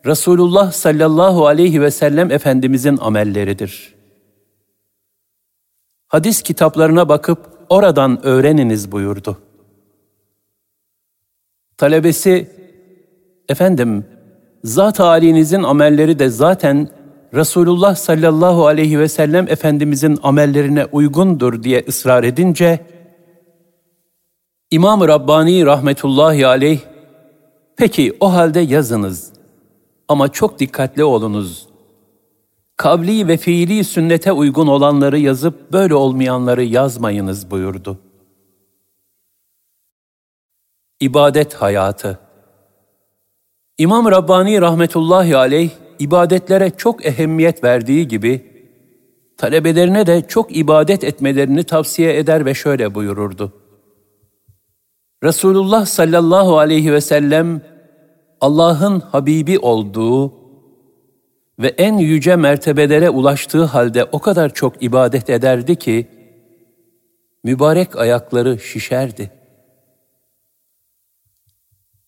S1: Resulullah sallallahu aleyhi ve sellem Efendimizin amelleridir. Hadis kitaplarına bakıp oradan öğreniniz buyurdu. Talebesi, efendim, zat halinizin amelleri de zaten Resulullah sallallahu aleyhi ve sellem Efendimizin amellerine uygundur diye ısrar edince, İmam-ı Rabbani rahmetullahi aleyh, peki o halde yazınız ama çok dikkatli olunuz. Kavli ve fiili sünnete uygun olanları yazıp böyle olmayanları yazmayınız buyurdu. İbadet hayatı İmam Rabbani rahmetullahi aleyh ibadetlere çok ehemmiyet verdiği gibi talebelerine de çok ibadet etmelerini tavsiye eder ve şöyle buyururdu. Resulullah sallallahu aleyhi ve sellem Allah'ın Habibi olduğu ve en yüce mertebelere ulaştığı halde o kadar çok ibadet ederdi ki mübarek ayakları şişerdi.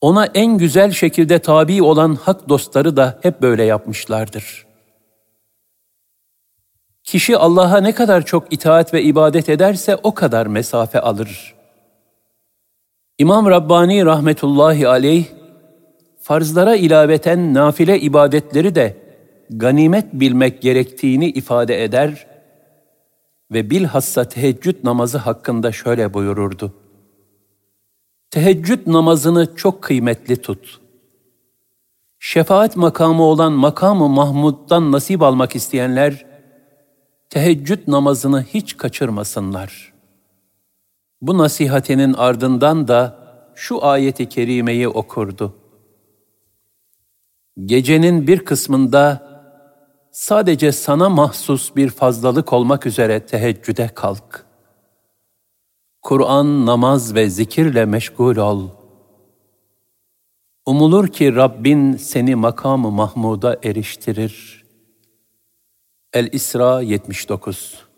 S1: Ona en güzel şekilde tabi olan hak dostları da hep böyle yapmışlardır. Kişi Allah'a ne kadar çok itaat ve ibadet ederse o kadar mesafe alır. İmam Rabbani rahmetullahi aleyh, farzlara ilaveten nafile ibadetleri de ganimet bilmek gerektiğini ifade eder ve bilhassa teheccüd namazı hakkında şöyle buyururdu. Teheccüd namazını çok kıymetli tut. Şefaat makamı olan makamı Mahmud'dan nasip almak isteyenler, teheccüd namazını hiç kaçırmasınlar. Bu nasihatinin ardından da şu ayeti kerimeyi okurdu. Gecenin bir kısmında sadece sana mahsus bir fazlalık olmak üzere teheccüde kalk. Kur'an, namaz ve zikirle meşgul ol. Umulur ki Rabbin seni makamı Mahmud'a eriştirir. El-İsra 79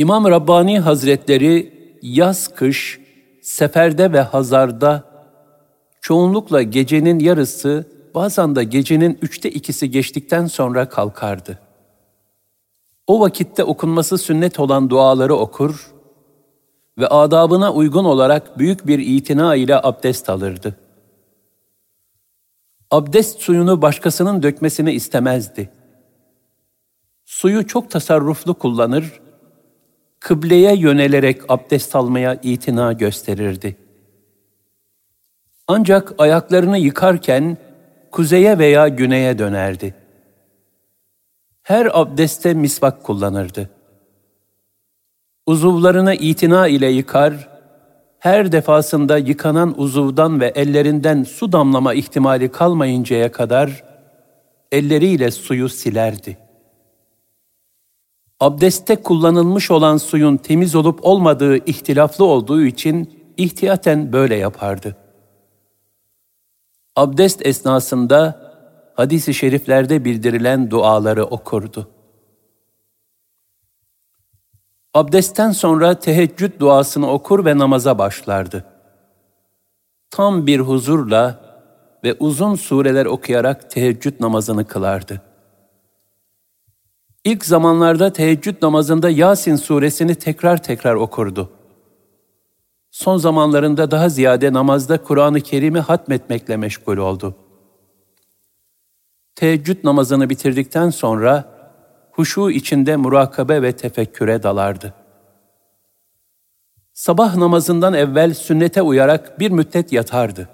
S1: İmam Rabbani Hazretleri yaz kış, seferde ve hazarda çoğunlukla gecenin yarısı bazen de gecenin üçte ikisi geçtikten sonra kalkardı. O vakitte okunması sünnet olan duaları okur ve adabına uygun olarak büyük bir itina ile abdest alırdı. Abdest suyunu başkasının dökmesini istemezdi. Suyu çok tasarruflu kullanır, kıbleye yönelerek abdest almaya itina gösterirdi. Ancak ayaklarını yıkarken kuzeye veya güneye dönerdi. Her abdeste misvak kullanırdı. Uzuvlarını itina ile yıkar, her defasında yıkanan uzuvdan ve ellerinden su damlama ihtimali kalmayıncaya kadar elleriyle suyu silerdi. Abdeste kullanılmış olan suyun temiz olup olmadığı ihtilaflı olduğu için ihtiyaten böyle yapardı abdest esnasında hadis-i şeriflerde bildirilen duaları okurdu. Abdestten sonra teheccüd duasını okur ve namaza başlardı. Tam bir huzurla ve uzun sureler okuyarak teheccüd namazını kılardı. İlk zamanlarda teheccüd namazında Yasin suresini tekrar tekrar okurdu son zamanlarında daha ziyade namazda Kur'an-ı Kerim'i hatmetmekle meşgul oldu. Teheccüd namazını bitirdikten sonra huşu içinde murakabe ve tefekküre dalardı. Sabah namazından evvel sünnete uyarak bir müddet yatardı.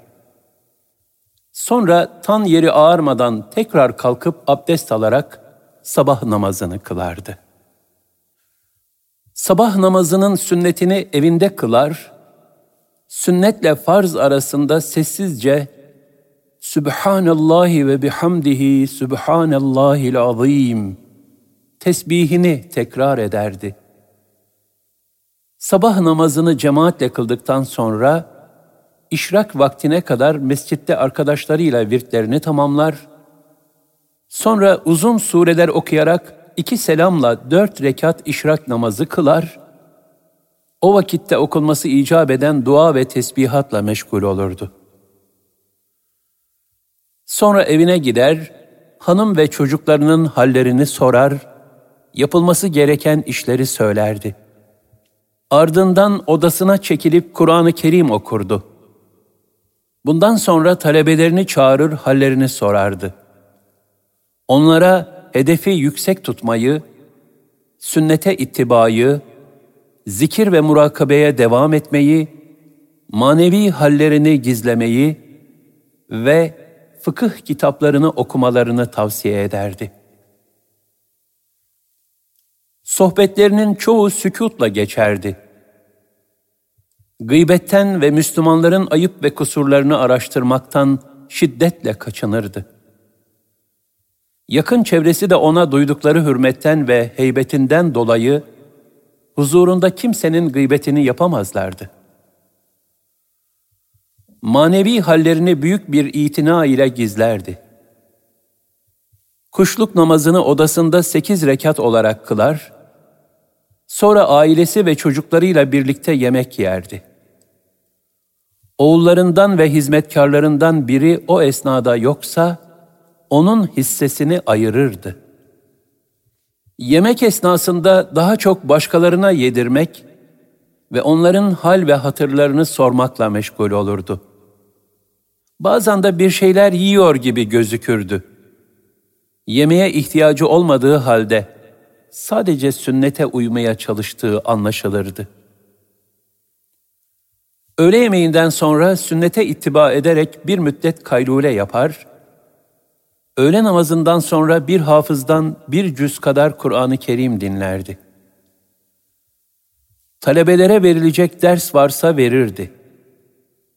S1: Sonra tan yeri ağarmadan tekrar kalkıp abdest alarak sabah namazını kılardı. Sabah namazının sünnetini evinde kılar, sünnetle farz arasında sessizce Sübhanallahi ve bihamdihi Sübhanallahil azim tesbihini tekrar ederdi. Sabah namazını cemaatle kıldıktan sonra işrak vaktine kadar mescitte arkadaşlarıyla virtlerini tamamlar, sonra uzun sureler okuyarak iki selamla dört rekat işrak namazı kılar o vakitte okunması icap eden dua ve tesbihatla meşgul olurdu. Sonra evine gider, hanım ve çocuklarının hallerini sorar, yapılması gereken işleri söylerdi. Ardından odasına çekilip Kur'an-ı Kerim okurdu. Bundan sonra talebelerini çağırır, hallerini sorardı. Onlara hedefi yüksek tutmayı, sünnete ittibayı, zikir ve murakabeye devam etmeyi, manevi hallerini gizlemeyi ve fıkıh kitaplarını okumalarını tavsiye ederdi. Sohbetlerinin çoğu sükutla geçerdi. Gıybetten ve Müslümanların ayıp ve kusurlarını araştırmaktan şiddetle kaçınırdı. Yakın çevresi de ona duydukları hürmetten ve heybetinden dolayı huzurunda kimsenin gıybetini yapamazlardı. Manevi hallerini büyük bir itina ile gizlerdi. Kuşluk namazını odasında sekiz rekat olarak kılar, sonra ailesi ve çocuklarıyla birlikte yemek yerdi. Oğullarından ve hizmetkarlarından biri o esnada yoksa, onun hissesini ayırırdı. Yemek esnasında daha çok başkalarına yedirmek ve onların hal ve hatırlarını sormakla meşgul olurdu. Bazen de bir şeyler yiyor gibi gözükürdü. Yemeğe ihtiyacı olmadığı halde sadece sünnete uymaya çalıştığı anlaşılırdı. Öğle yemeğinden sonra sünnete ittiba ederek bir müddet kaylule yapar, öğle namazından sonra bir hafızdan bir cüz kadar Kur'an-ı Kerim dinlerdi. Talebelere verilecek ders varsa verirdi.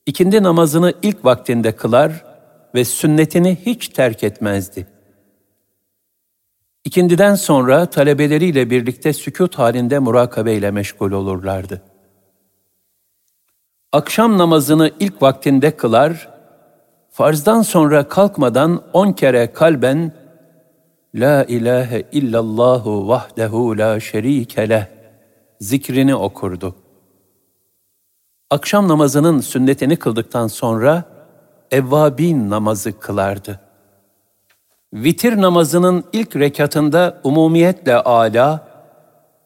S1: İkindi namazını ilk vaktinde kılar ve sünnetini hiç terk etmezdi. İkindiden sonra talebeleriyle birlikte sükut halinde murakabe ile meşgul olurlardı. Akşam namazını ilk vaktinde kılar, farzdan sonra kalkmadan on kere kalben La ilahe illallahu vahdehu la şerike leh zikrini okurdu. Akşam namazının sünnetini kıldıktan sonra evvabin namazı kılardı. Vitir namazının ilk rekatında umumiyetle ala,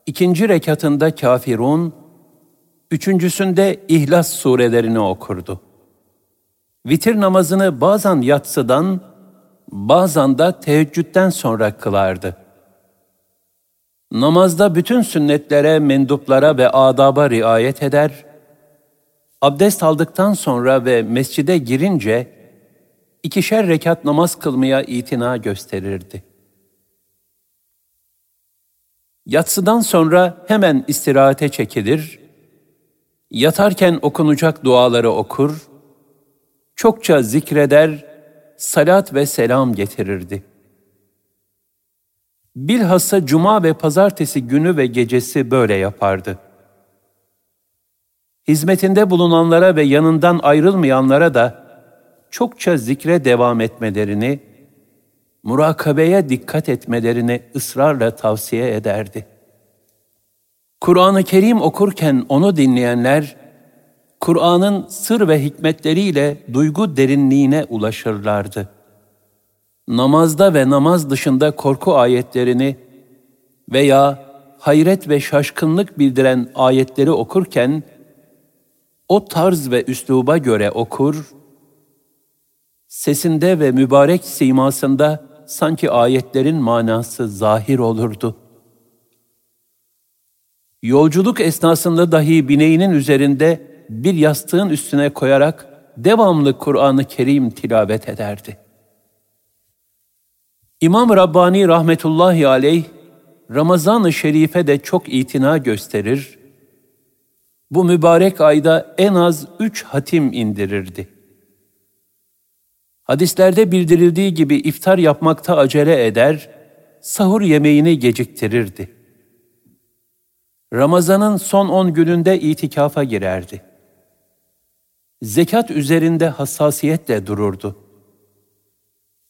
S1: ikinci rekatında kafirun, üçüncüsünde İhlas surelerini okurdu. Vitir namazını bazen yatsıdan, bazen de teheccüden sonra kılardı. Namazda bütün sünnetlere, menduplara ve adaba riayet eder, abdest aldıktan sonra ve mescide girince ikişer rekat namaz kılmaya itina gösterirdi. Yatsıdan sonra hemen istirahate çekilir, yatarken okunacak duaları okur, çokça zikreder, salat ve selam getirirdi. Bilhassa cuma ve pazartesi günü ve gecesi böyle yapardı. Hizmetinde bulunanlara ve yanından ayrılmayanlara da çokça zikre devam etmelerini, murakabeye dikkat etmelerini ısrarla tavsiye ederdi. Kur'an-ı Kerim okurken onu dinleyenler, Kur'an'ın sır ve hikmetleriyle duygu derinliğine ulaşırlardı. Namazda ve namaz dışında korku ayetlerini veya hayret ve şaşkınlık bildiren ayetleri okurken, o tarz ve üsluba göre okur, sesinde ve mübarek simasında sanki ayetlerin manası zahir olurdu. Yolculuk esnasında dahi bineğinin üzerinde bir yastığın üstüne koyarak devamlı Kur'an-ı Kerim tilavet ederdi. İmam Rabbani rahmetullahi aleyh, Ramazan-ı Şerif'e de çok itina gösterir, bu mübarek ayda en az üç hatim indirirdi. Hadislerde bildirildiği gibi iftar yapmakta acele eder, sahur yemeğini geciktirirdi. Ramazanın son on gününde itikafa girerdi. Zekat üzerinde hassasiyetle dururdu.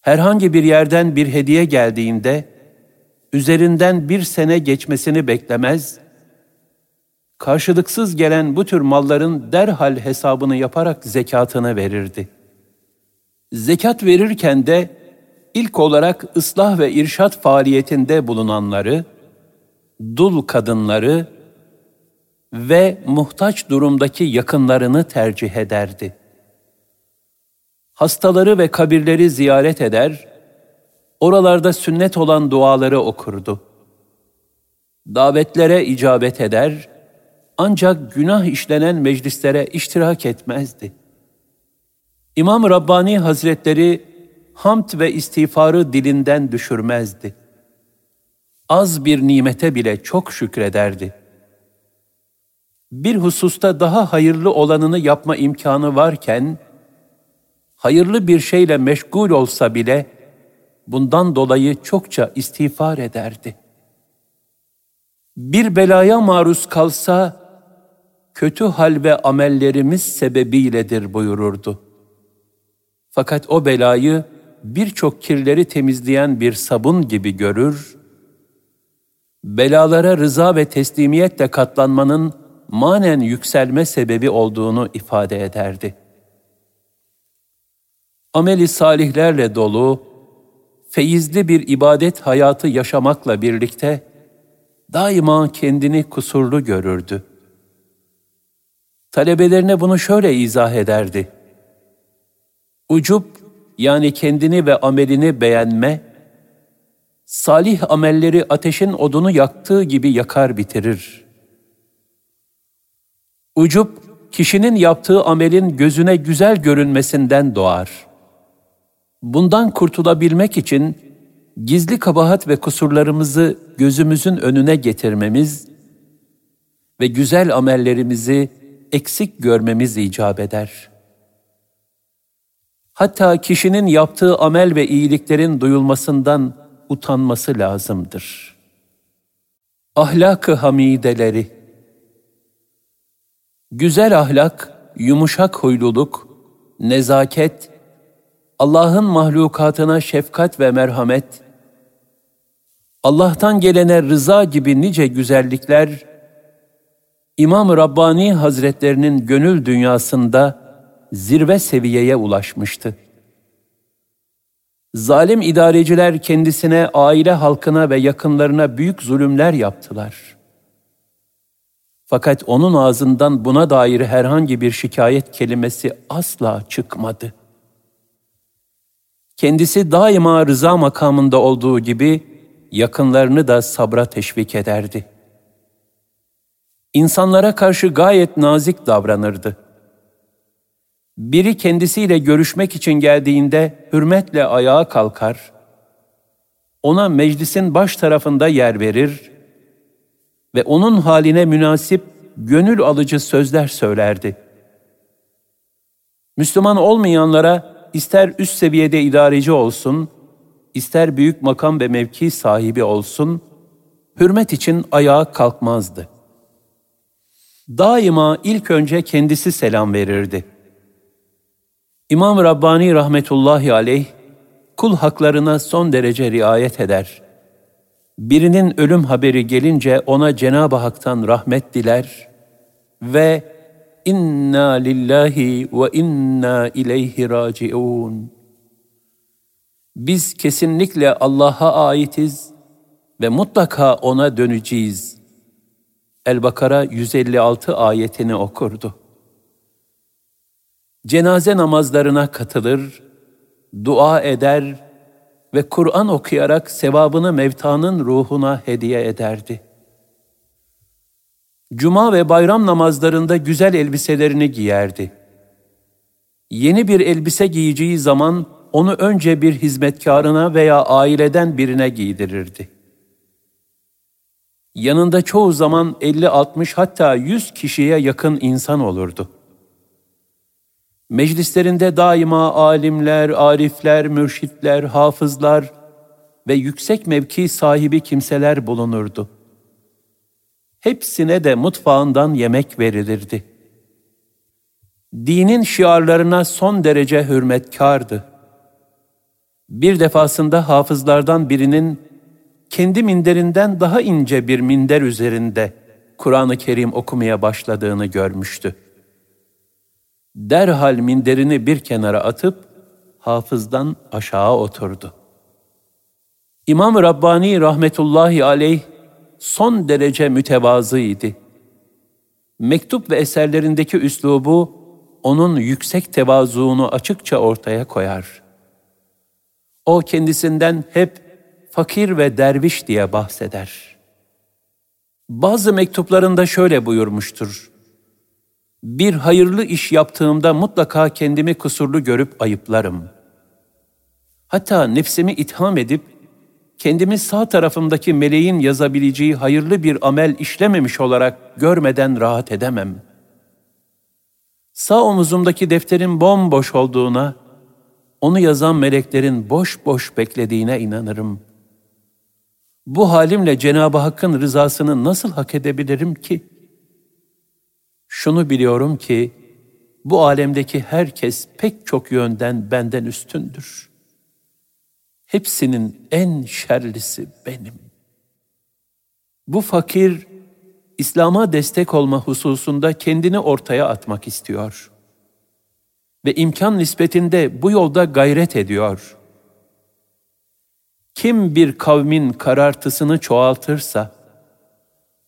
S1: Herhangi bir yerden bir hediye geldiğinde, üzerinden bir sene geçmesini beklemez, karşılıksız gelen bu tür malların derhal hesabını yaparak zekatını verirdi. Zekat verirken de ilk olarak ıslah ve irşat faaliyetinde bulunanları, dul kadınları ve muhtaç durumdaki yakınlarını tercih ederdi. Hastaları ve kabirleri ziyaret eder, oralarda sünnet olan duaları okurdu. Davetlere icabet eder, ancak günah işlenen meclislere iştirak etmezdi. İmam Rabbani Hazretleri hamd ve istiğfarı dilinden düşürmezdi. Az bir nimete bile çok şükrederdi. Bir hususta daha hayırlı olanını yapma imkanı varken, hayırlı bir şeyle meşgul olsa bile, bundan dolayı çokça istiğfar ederdi. Bir belaya maruz kalsa, kötü hal ve amellerimiz sebebiyledir buyururdu. Fakat o belayı birçok kirleri temizleyen bir sabun gibi görür, belalara rıza ve teslimiyetle katlanmanın manen yükselme sebebi olduğunu ifade ederdi. ameli salihlerle dolu, feyizli bir ibadet hayatı yaşamakla birlikte daima kendini kusurlu görürdü. Talebelerine bunu şöyle izah ederdi. Ucup yani kendini ve amelini beğenme, salih amelleri ateşin odunu yaktığı gibi yakar bitirir. Ucup, kişinin yaptığı amelin gözüne güzel görünmesinden doğar. Bundan kurtulabilmek için gizli kabahat ve kusurlarımızı gözümüzün önüne getirmemiz ve güzel amellerimizi eksik görmemiz icap eder. Hatta kişinin yaptığı amel ve iyiliklerin duyulmasından utanması lazımdır. Ahlak-ı hamideleri Güzel ahlak, yumuşak huyluluk, nezaket, Allah'ın mahlukatına şefkat ve merhamet, Allah'tan gelene rıza gibi nice güzellikler, İmam Rabbani Hazretlerinin gönül dünyasında zirve seviyeye ulaşmıştı. Zalim idareciler kendisine, aile halkına ve yakınlarına büyük zulümler yaptılar. Fakat onun ağzından buna dair herhangi bir şikayet kelimesi asla çıkmadı. Kendisi daima rıza makamında olduğu gibi yakınlarını da sabra teşvik ederdi. İnsanlara karşı gayet nazik davranırdı. Biri kendisiyle görüşmek için geldiğinde hürmetle ayağa kalkar, ona meclisin baş tarafında yer verir ve onun haline münasip gönül alıcı sözler söylerdi. Müslüman olmayanlara ister üst seviyede idareci olsun, ister büyük makam ve mevki sahibi olsun, hürmet için ayağa kalkmazdı. Daima ilk önce kendisi selam verirdi. İmam Rabbani rahmetullahi aleyh, kul haklarına son derece riayet eder. Birinin ölüm haberi gelince ona Cenab-ı Hak'tan rahmet diler ve inna lillahi ve inna ileyhi raciun. Biz kesinlikle Allah'a aitiz ve mutlaka ona döneceğiz. El-Bakara 156 ayetini okurdu. Cenaze namazlarına katılır, dua eder ve Kur'an okuyarak sevabını mevtanın ruhuna hediye ederdi. Cuma ve bayram namazlarında güzel elbiselerini giyerdi. Yeni bir elbise giyeceği zaman onu önce bir hizmetkarına veya aileden birine giydirirdi. Yanında çoğu zaman 50-60 hatta 100 kişiye yakın insan olurdu. Meclislerinde daima alimler, arifler, mürşitler, hafızlar ve yüksek mevki sahibi kimseler bulunurdu. Hepsine de mutfağından yemek verilirdi. Dinin şiarlarına son derece hürmetkardı. Bir defasında hafızlardan birinin kendi minderinden daha ince bir minder üzerinde Kur'an-ı Kerim okumaya başladığını görmüştü. Derhal minderini bir kenara atıp hafızdan aşağı oturdu. İmam Rabbani rahmetullahi aleyh son derece mütevazıydı. Mektup ve eserlerindeki üslubu onun yüksek tevazuunu açıkça ortaya koyar. O kendisinden hep fakir ve derviş diye bahseder. Bazı mektuplarında şöyle buyurmuştur. Bir hayırlı iş yaptığımda mutlaka kendimi kusurlu görüp ayıplarım. Hatta nefsimi itham edip kendimi sağ tarafımdaki meleğin yazabileceği hayırlı bir amel işlememiş olarak görmeden rahat edemem. Sağ omuzumdaki defterin bomboş olduğuna, onu yazan meleklerin boş boş beklediğine inanırım. Bu halimle Cenab-ı Hakk'ın rızasını nasıl hak edebilirim ki? Şunu biliyorum ki, bu alemdeki herkes pek çok yönden benden üstündür. Hepsinin en şerlisi benim. Bu fakir, İslam'a destek olma hususunda kendini ortaya atmak istiyor. ve imkan nispetinde bu yolda gayret ediyor. Kim bir kavmin karartısını çoğaltırsa,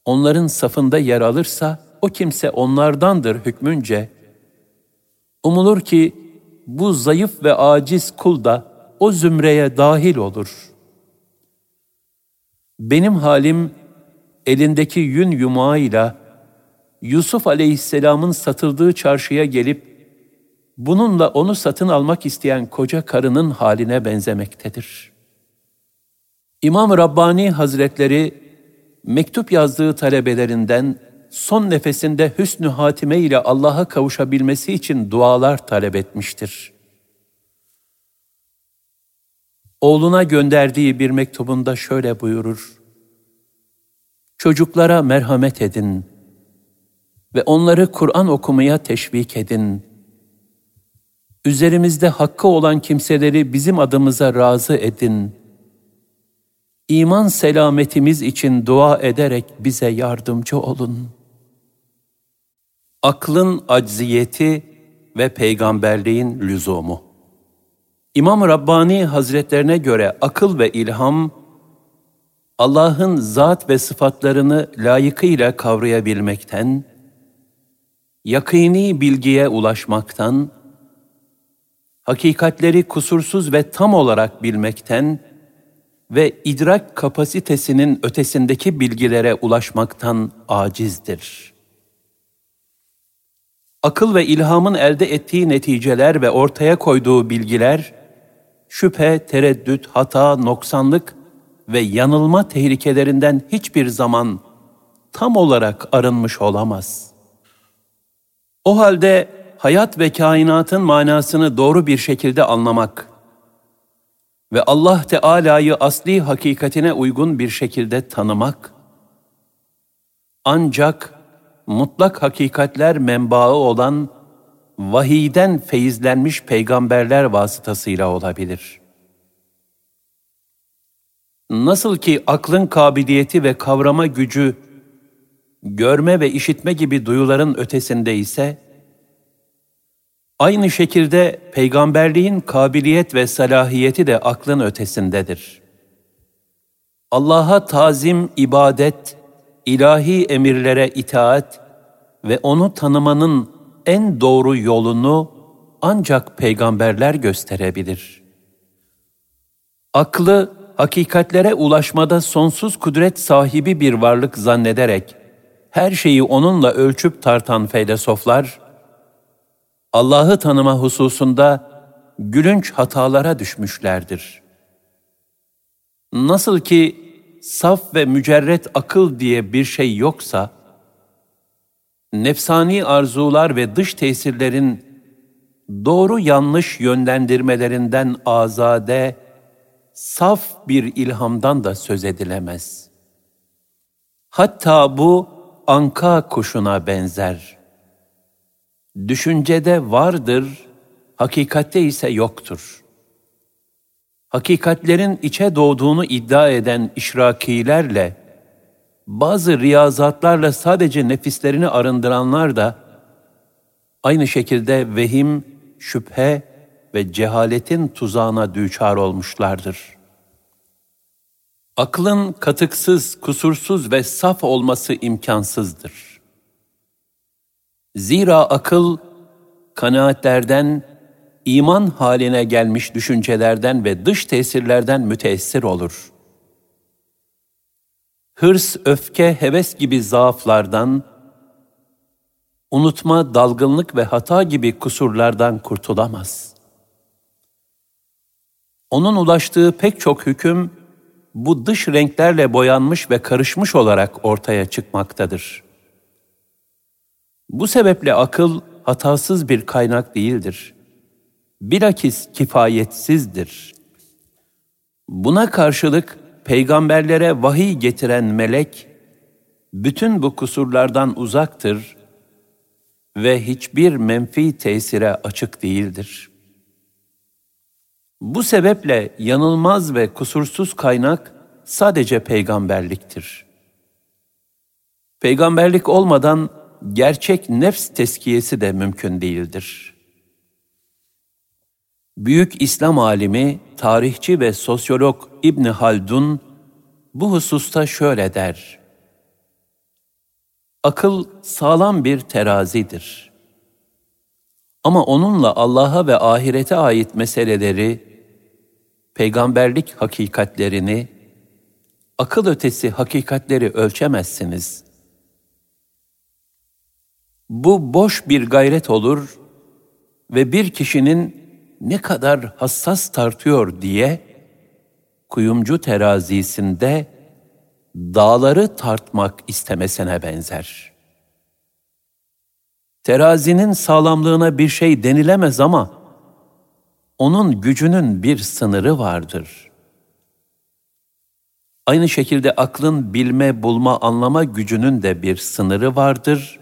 S1: onların safında yer alırsa, o kimse onlardandır hükmünce. Umulur ki bu zayıf ve aciz kul da o zümreye dahil olur. Benim halim elindeki yün yumağıyla Yusuf aleyhisselamın satıldığı çarşıya gelip bununla onu satın almak isteyen koca karının haline benzemektedir. İmam Rabbani Hazretleri mektup yazdığı talebelerinden son nefesinde hüsnü hatime ile Allah'a kavuşabilmesi için dualar talep etmiştir. Oğluna gönderdiği bir mektubunda şöyle buyurur. Çocuklara merhamet edin ve onları Kur'an okumaya teşvik edin. Üzerimizde hakkı olan kimseleri bizim adımıza razı edin. İman selametimiz için dua ederek bize yardımcı olun. Aklın acziyeti ve peygamberliğin lüzumu. İmam Rabbani Hazretlerine göre akıl ve ilham, Allah'ın zat ve sıfatlarını layıkıyla kavrayabilmekten, yakini bilgiye ulaşmaktan, hakikatleri kusursuz ve tam olarak bilmekten ve idrak kapasitesinin ötesindeki bilgilere ulaşmaktan acizdir. Akıl ve ilhamın elde ettiği neticeler ve ortaya koyduğu bilgiler, şüphe, tereddüt, hata, noksanlık ve yanılma tehlikelerinden hiçbir zaman tam olarak arınmış olamaz. O halde hayat ve kainatın manasını doğru bir şekilde anlamak ve Allah Teala'yı asli hakikatine uygun bir şekilde tanımak ancak mutlak hakikatler menbaı olan vahiyden feyizlenmiş peygamberler vasıtasıyla olabilir. Nasıl ki aklın kabiliyeti ve kavrama gücü görme ve işitme gibi duyuların ötesinde ise, aynı şekilde peygamberliğin kabiliyet ve salahiyeti de aklın ötesindedir. Allah'a tazim, ibadet, ilahi emirlere itaat ve onu tanımanın en doğru yolunu ancak peygamberler gösterebilir. Aklı hakikatlere ulaşmada sonsuz kudret sahibi bir varlık zannederek her şeyi onunla ölçüp tartan filozoflar Allah'ı tanıma hususunda gülünç hatalara düşmüşlerdir. Nasıl ki saf ve mücerret akıl diye bir şey yoksa, nefsani arzular ve dış tesirlerin doğru yanlış yönlendirmelerinden azade, saf bir ilhamdan da söz edilemez. Hatta bu anka kuşuna benzer. Düşüncede vardır, hakikatte ise yoktur.'' Hakikatlerin içe doğduğunu iddia eden işrakilerle, bazı riyazatlarla sadece nefislerini arındıranlar da, aynı şekilde vehim, şüphe ve cehaletin tuzağına düçar olmuşlardır. Aklın katıksız, kusursuz ve saf olması imkansızdır. Zira akıl, kanaatlerden, iman haline gelmiş düşüncelerden ve dış tesirlerden müteessir olur. Hırs, öfke, heves gibi zaaflardan, unutma, dalgınlık ve hata gibi kusurlardan kurtulamaz. Onun ulaştığı pek çok hüküm, bu dış renklerle boyanmış ve karışmış olarak ortaya çıkmaktadır. Bu sebeple akıl hatasız bir kaynak değildir bilakis kifayetsizdir. Buna karşılık peygamberlere vahiy getiren melek, bütün bu kusurlardan uzaktır ve hiçbir menfi tesire açık değildir. Bu sebeple yanılmaz ve kusursuz kaynak sadece peygamberliktir. Peygamberlik olmadan gerçek nefs teskiyesi de mümkün değildir.'' Büyük İslam alimi, tarihçi ve sosyolog İbni Haldun bu hususta şöyle der. Akıl sağlam bir terazidir. Ama onunla Allah'a ve ahirete ait meseleleri, peygamberlik hakikatlerini, akıl ötesi hakikatleri ölçemezsiniz. Bu boş bir gayret olur ve bir kişinin ne kadar hassas tartıyor diye kuyumcu terazisinde dağları tartmak istemesine benzer. Terazinin sağlamlığına bir şey denilemez ama onun gücünün bir sınırı vardır. Aynı şekilde aklın bilme, bulma, anlama gücünün de bir sınırı vardır.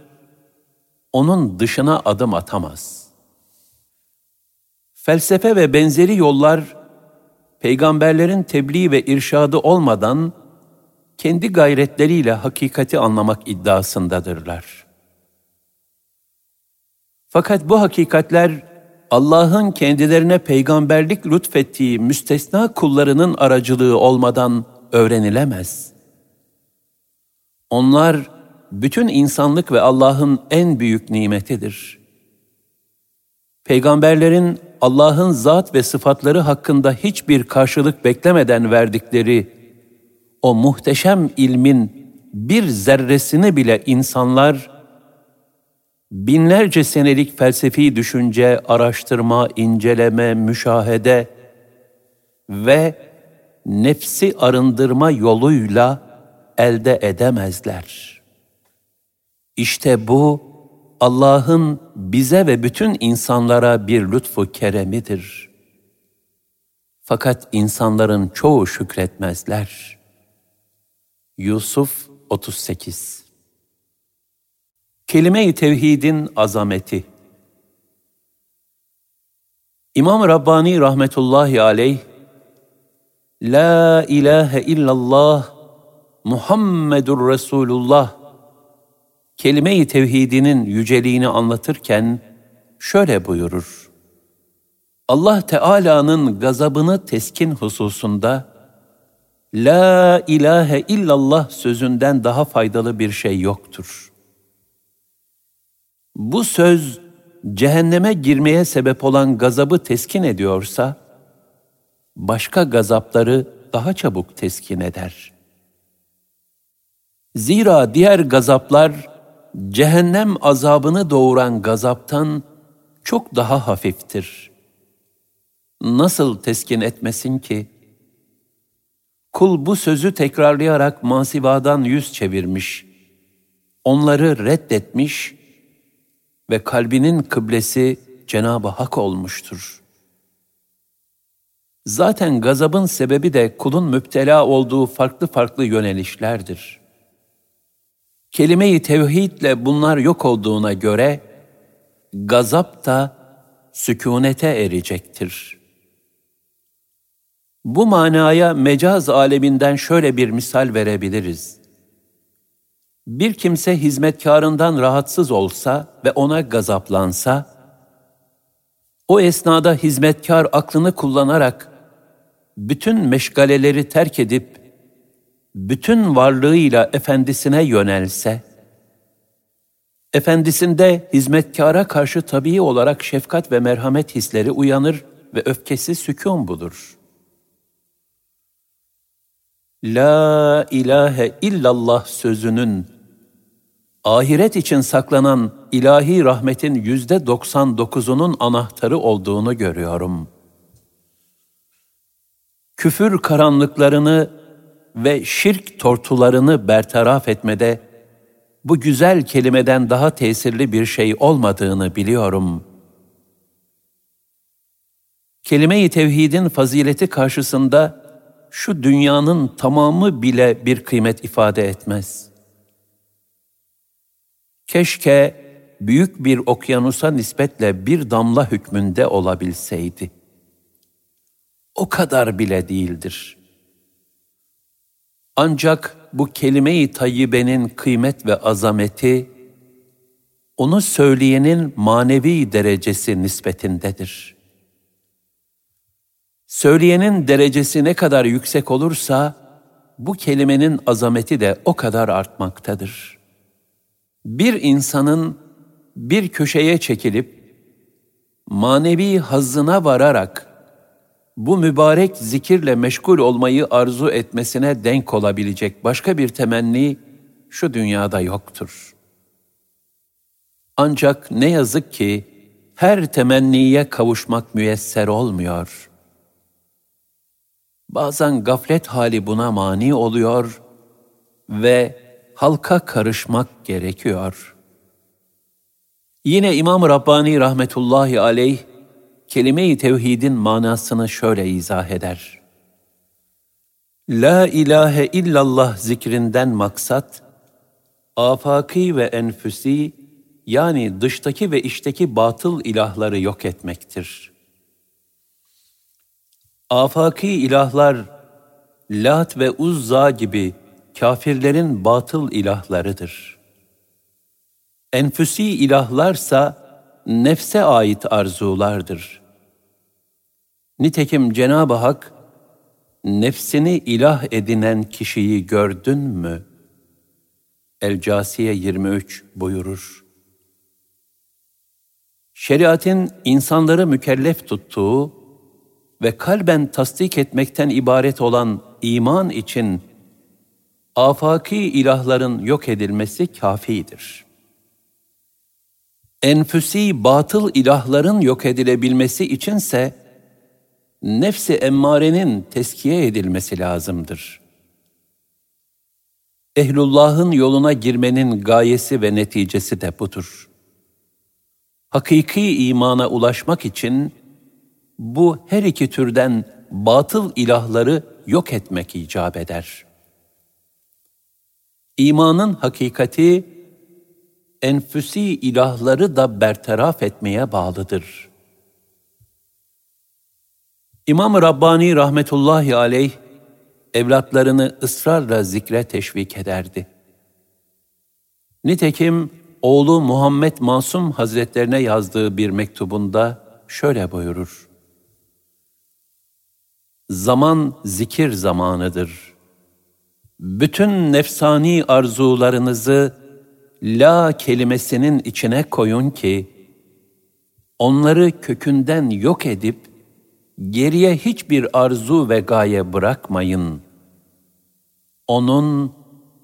S1: Onun dışına adım atamaz. Felsefe ve benzeri yollar peygamberlerin tebliğ ve irşadı olmadan kendi gayretleriyle hakikati anlamak iddiasındadırlar. Fakat bu hakikatler Allah'ın kendilerine peygamberlik lütfettiği müstesna kullarının aracılığı olmadan öğrenilemez. Onlar bütün insanlık ve Allah'ın en büyük nimetidir. Peygamberlerin Allah'ın zat ve sıfatları hakkında hiçbir karşılık beklemeden verdikleri o muhteşem ilmin bir zerresini bile insanlar binlerce senelik felsefi düşünce, araştırma, inceleme, müşahede ve nefsi arındırma yoluyla elde edemezler. İşte bu Allah'ın bize ve bütün insanlara bir lütfu keremidir. Fakat insanların çoğu şükretmezler. Yusuf 38 Kelime-i Tevhidin azameti İmam Rabbani rahmetullahi aleyh La ilahe illallah Muhammedur Resulullah kelime-i tevhidinin yüceliğini anlatırken şöyle buyurur. Allah Teala'nın gazabını teskin hususunda La ilahe illallah sözünden daha faydalı bir şey yoktur. Bu söz cehenneme girmeye sebep olan gazabı teskin ediyorsa, başka gazapları daha çabuk teskin eder. Zira diğer gazaplar cehennem azabını doğuran gazaptan çok daha hafiftir. Nasıl teskin etmesin ki? Kul bu sözü tekrarlayarak masivadan yüz çevirmiş, onları reddetmiş ve kalbinin kıblesi Cenab-ı Hak olmuştur. Zaten gazabın sebebi de kulun müptela olduğu farklı farklı yönelişlerdir.'' Kelime-i tevhidle bunlar yok olduğuna göre gazap da sükunete erecektir. Bu manaya mecaz aleminden şöyle bir misal verebiliriz. Bir kimse hizmetkarından rahatsız olsa ve ona gazaplansa, o esnada hizmetkar aklını kullanarak bütün meşgaleleri terk edip bütün varlığıyla efendisine yönelse, efendisinde hizmetkara karşı tabii olarak şefkat ve merhamet hisleri uyanır ve öfkesi sükun bulur. La ilahe illallah sözünün ahiret için saklanan ilahi rahmetin yüzde doksan dokuzunun anahtarı olduğunu görüyorum. Küfür karanlıklarını ve şirk tortularını bertaraf etmede bu güzel kelimeden daha tesirli bir şey olmadığını biliyorum. Kelime-i tevhidin fazileti karşısında şu dünyanın tamamı bile bir kıymet ifade etmez. Keşke büyük bir okyanusa nispetle bir damla hükmünde olabilseydi. O kadar bile değildir.'' Ancak bu kelime-i tayyibenin kıymet ve azameti, onu söyleyenin manevi derecesi nispetindedir. Söyleyenin derecesi ne kadar yüksek olursa, bu kelimenin azameti de o kadar artmaktadır. Bir insanın bir köşeye çekilip, manevi hazzına vararak, bu mübarek zikirle meşgul olmayı arzu etmesine denk olabilecek başka bir temenni şu dünyada yoktur. Ancak ne yazık ki her temenniye kavuşmak müyesser olmuyor. Bazen gaflet hali buna mani oluyor ve halka karışmak gerekiyor. Yine İmam Rabbani rahmetullahi aleyh kelime-i tevhidin manasını şöyle izah eder. La ilahe illallah zikrinden maksat, afaki ve enfüsi yani dıştaki ve içteki batıl ilahları yok etmektir. Afaki ilahlar, Lat ve Uzza gibi kafirlerin batıl ilahlarıdır. Enfüsi ilahlarsa nefse ait arzulardır. Nitekim Cenab-ı Hak, nefsini ilah edinen kişiyi gördün mü? El-Casiye 23 buyurur. Şeriatin insanları mükellef tuttuğu ve kalben tasdik etmekten ibaret olan iman için afaki ilahların yok edilmesi kafidir. Enfüsi batıl ilahların yok edilebilmesi içinse nefsi emmarenin teskiye edilmesi lazımdır. Ehlullah'ın yoluna girmenin gayesi ve neticesi de budur. Hakiki imana ulaşmak için bu her iki türden batıl ilahları yok etmek icap eder. İmanın hakikati, enfüsi ilahları da bertaraf etmeye bağlıdır.'' İmam Rabbani rahmetullahi aleyh evlatlarını ısrarla zikre teşvik ederdi. Nitekim oğlu Muhammed Masum Hazretlerine yazdığı bir mektubunda şöyle buyurur. Zaman zikir zamanıdır. Bütün nefsani arzularınızı la kelimesinin içine koyun ki, onları kökünden yok edip, geriye hiçbir arzu ve gaye bırakmayın. Onun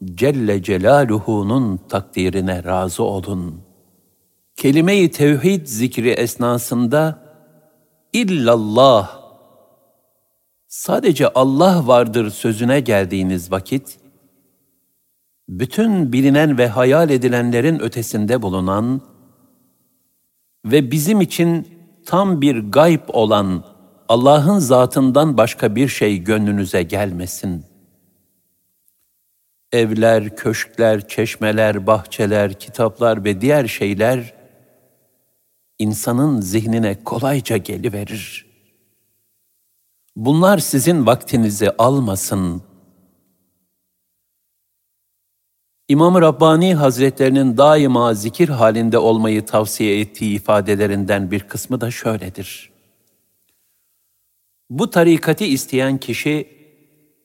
S1: Celle Celaluhu'nun takdirine razı olun. Kelime-i tevhid zikri esnasında illallah sadece Allah vardır sözüne geldiğiniz vakit bütün bilinen ve hayal edilenlerin ötesinde bulunan ve bizim için tam bir gayb olan Allah'ın zatından başka bir şey gönlünüze gelmesin. Evler, köşkler, çeşmeler, bahçeler, kitaplar ve diğer şeyler insanın zihnine kolayca geliverir. Bunlar sizin vaktinizi almasın. İmam Rabbani Hazretlerinin daima zikir halinde olmayı tavsiye ettiği ifadelerinden bir kısmı da şöyledir. Bu tarikati isteyen kişi,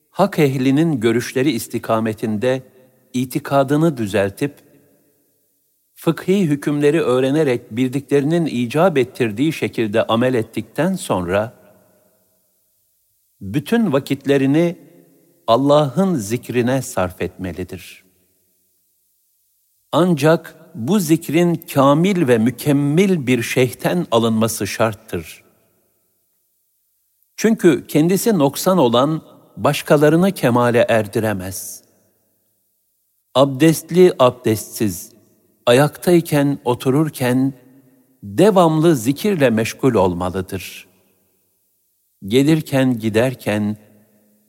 S1: hak ehlinin görüşleri istikametinde itikadını düzeltip, fıkhi hükümleri öğrenerek bildiklerinin icap ettirdiği şekilde amel ettikten sonra, bütün vakitlerini Allah'ın zikrine sarf etmelidir. Ancak bu zikrin kamil ve mükemmel bir şeyhten alınması şarttır. Çünkü kendisi noksan olan başkalarını kemale erdiremez. Abdestli abdestsiz, ayaktayken otururken devamlı zikirle meşgul olmalıdır. Gelirken giderken,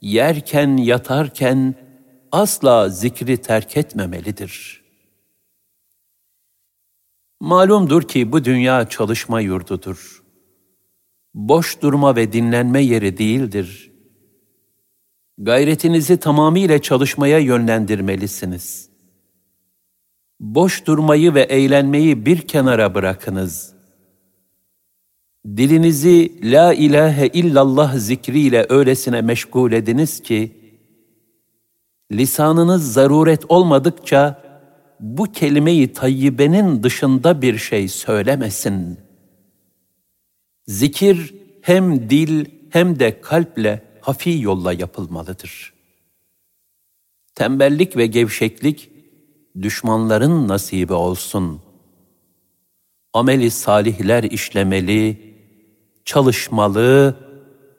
S1: yerken yatarken asla zikri terk etmemelidir. Malumdur ki bu dünya çalışma yurdudur boş durma ve dinlenme yeri değildir. Gayretinizi tamamıyla çalışmaya yönlendirmelisiniz. Boş durmayı ve eğlenmeyi bir kenara bırakınız. Dilinizi la ilahe illallah zikriyle öylesine meşgul ediniz ki, lisanınız zaruret olmadıkça bu kelimeyi tayyibenin dışında bir şey söylemesin. Zikir hem dil hem de kalple hafi yolla yapılmalıdır. Tembellik ve gevşeklik düşmanların nasibi olsun. Ameli salihler işlemeli, çalışmalı,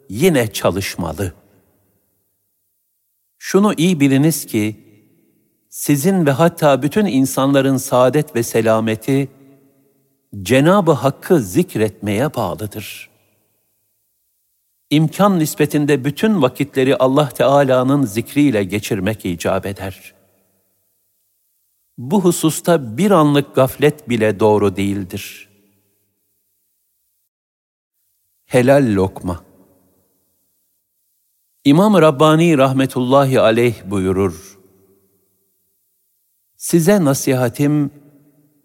S1: yine çalışmalı. Şunu iyi biliniz ki, sizin ve hatta bütün insanların saadet ve selameti, Cenab-ı Hakk'ı zikretmeye bağlıdır. İmkan nispetinde bütün vakitleri Allah Teala'nın zikriyle geçirmek icap eder. Bu hususta bir anlık gaflet bile doğru değildir. Helal lokma İmam Rabbani rahmetullahi aleyh buyurur. Size nasihatim,